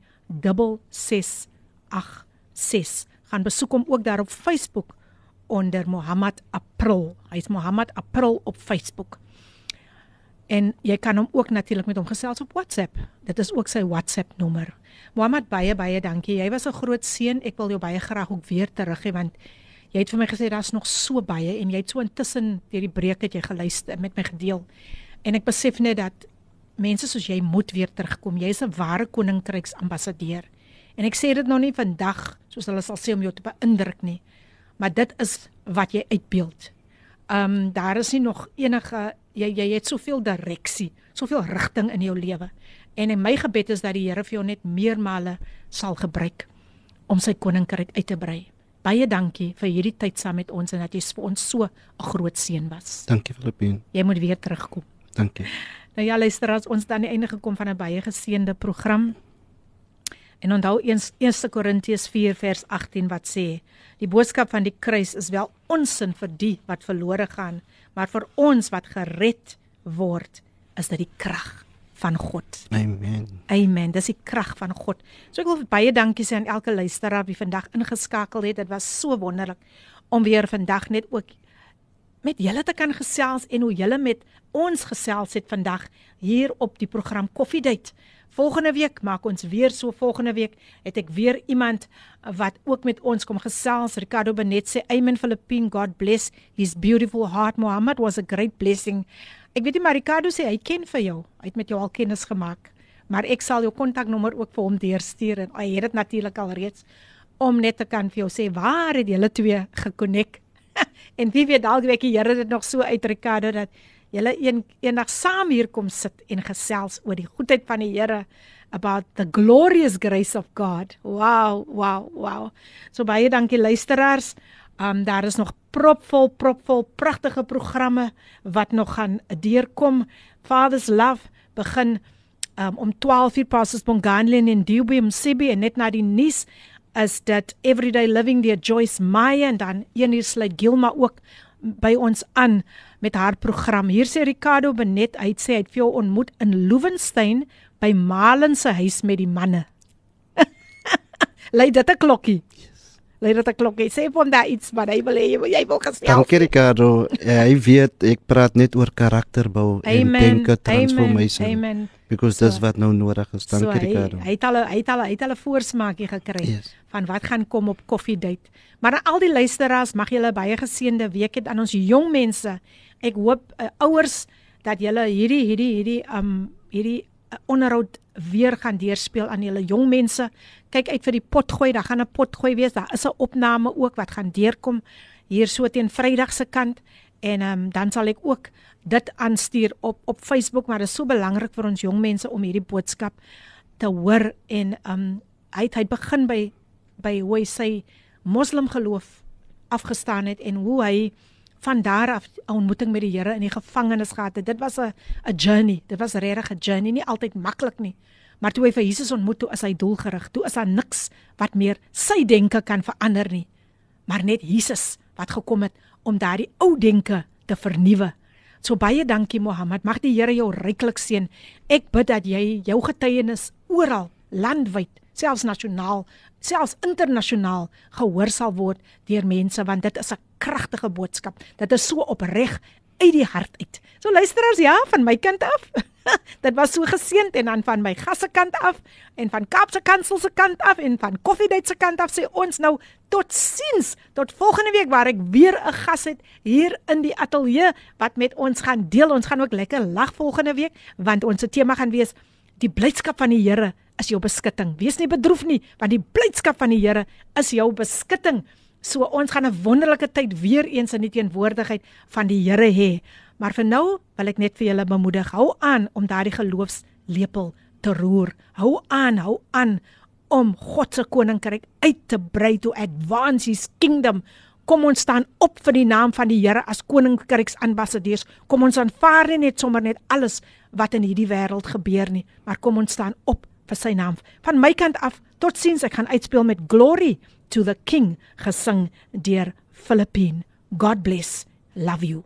6686. Gaan besoek hom ook daar op Facebook onder Mohammed April. Hy's Mohammed April op Facebook. En jy kan hom ook natuurlik met hom gesels op WhatsApp. Dit is ook sy WhatsApp nommer. Mohammed baie baie dankie. Jy was 'n groot seën. Ek wil jou baie graag ook weer terug hê want jy het vir my gesê daar's nog so baie en jy het so intussen deur die breek het jy geluister met my gedeel. En ek besef net dat mense soos jy moet weer terugkom. Jy's 'n ware koninkryks ambassadeur. En ek sê dit nog nie vandag soos hulle sal sê om jou te beïndruk nie. Maar dit is wat jy uitbeeld. Ehm um, daar is nie nog enige jy jy het soveel direksie, soveel rigting in jou lewe. En in my gebed is dat die Here vir jou net meermale sal gebruik om sy koninkryk uit te brei. Baie dankie vir hierdie tyd saam met ons en dat jy vir ons so 'n groot seën was. Dankie Filippine. Jy moet weer terugkom. Dankie. Nou ja, luister as ons dan die einde gekom van 'n baie geseënde program. En onthou 1 Korintiërs 4 vers 18 wat sê: Die boodskap van die kruis is wel onsin vir die wat verlore gaan, maar vir ons wat gered word, is dit die krag van God. Amen. Amen. Dis die krag van God. So ek wil baie dankie sê aan elke luisteraar wie vandag ingeskakel het. Dit was so wonderlik om weer vandag net ook met julle te kan gesels en hoe julle met ons gesels het vandag hier op die program Coffee Date. Volgende week maak ons weer so volgende week het ek weer iemand wat ook met ons kom gesels. Ricardo Benet sê Amen Philippine God bless his beautiful heart. Muhammad was a great blessing. Ek weet nie maar Ricardo sê hy ken vir jou. Hy het met jou al kennis gemaak. Maar ek sal jou kontaknommer ook vir hom deurstuur en hy het dit natuurlik al reeds om net te kan vir jou sê waar het julle twee gekonnek. en wie weet dalk weet die Here dit nog so uit Ricardo dat julle een eendag saam hier kom sit en gesels oor die goedheid van die Here about the glorious grace of God. Wow, wow, wow. So baie dankie luisteraars. Um daar is nog propvol propvol pragtige programme wat nog gaan deurkom. Father's Love begin um om 12 uur passes Bonganlen en Dubai Msibi en net na die nuus is dat Everyday Living deur Joyce Meyer en dan een uur sluit Gilma ook by ons aan met haar program. Hier sê Ricardo Benet, hy sê hy het vir jou ontmoet in Loewenstein by Malen se huis met die manne. Lei dit 'n klokkie. Lei dit 'n klokkie. Sê vir hom daar iets, maar hy wil hê jy, jy wil gestel. Dankie Ricardo. Ja, hy weet ek praat net oor karakterbou en denke transformation. Amen. Because dis So. wat nou nodig is. Dankie so, hy, Ricardo. hy het al hy het al hy het al 'n voorsmaakie gekry Yes. van wat gaan kom op Coffee Date. Maar aan al die luisteraars mag julle baie geseënde week hê aan ons jong mense. Ek hoop uh, ouers dat julle hierdie hierdie hierdie um hierdie uh, onderhoud weer gaan deurspeel aan julle jong mense. Kyk uit vir die potgooi, daar gaan 'n potgooi wees. Daar is 'n opname ook wat gaan deurkom hier so teen Vrydag se kant en um, dan sal ek ook dit aanstuur op op Facebook maar dit is so belangrik vir ons jong mense om hierdie boodskap te hoor en um hy het, hy het begin by by hoe hy sy moslim geloof afgestaan het en hoe hy van daar af 'n ontmoeting met die Here in die gevangenis gehad het. Dit was 'n 'n journey. Dit was regtig 'n journey, nie altyd maklik nie. Maar toe hy vir Jesus ontmoet, toe is hy doelgerig. Toe is daar niks wat meer sy denke kan verander nie. Maar net Jesus wat gekom het om daardie ou denke te vernuwe. So baie dankie Mohammed. Mag die Here jou ryklik seën. Ek bid dat jy jou getuienis oral landwyd, selfs nasionaal, selfs internasionaal gehoor sal word deur mense want dit is 'n kragtige boodskap. Dit is so opreg uit die hart uit. So luisteraars, ja, van my kant af. dit was so geseënd en dan van my gasse kant af en van Kaapse Kansel se kant af en van Koffiedייט se kant af sê ons nou totsiens tot volgende week waar ek weer 'n gas het hier in die ateljee wat met ons gaan deel. Ons gaan ook lekker lag volgende week want ons tema gaan wees die blydskap van die Here is jou beskutting. Wees nie bedroef nie want die blydskap van die Here is jou beskutting. So ons gaan 'n wonderlike tyd weer eens in die teenwoordigheid van die Here hê. Maar vir nou wil ek net vir julle bemoedig, hou aan om daardie geloofslepel te roer. Hou aan, hou aan om God se koninkryk uit te brei to advance his kingdom. Kom ons staan op vir die naam van die Here as koninkryksambassadeurs. Kom ons aanvaar nie net sommer net alles wat in hierdie wêreld gebeur nie, maar kom ons staan op vir sy naam. Van my kant af, totsiens. Ek gaan uitspeel met Glory to the King gesing deur Filippine. God bless. Love you.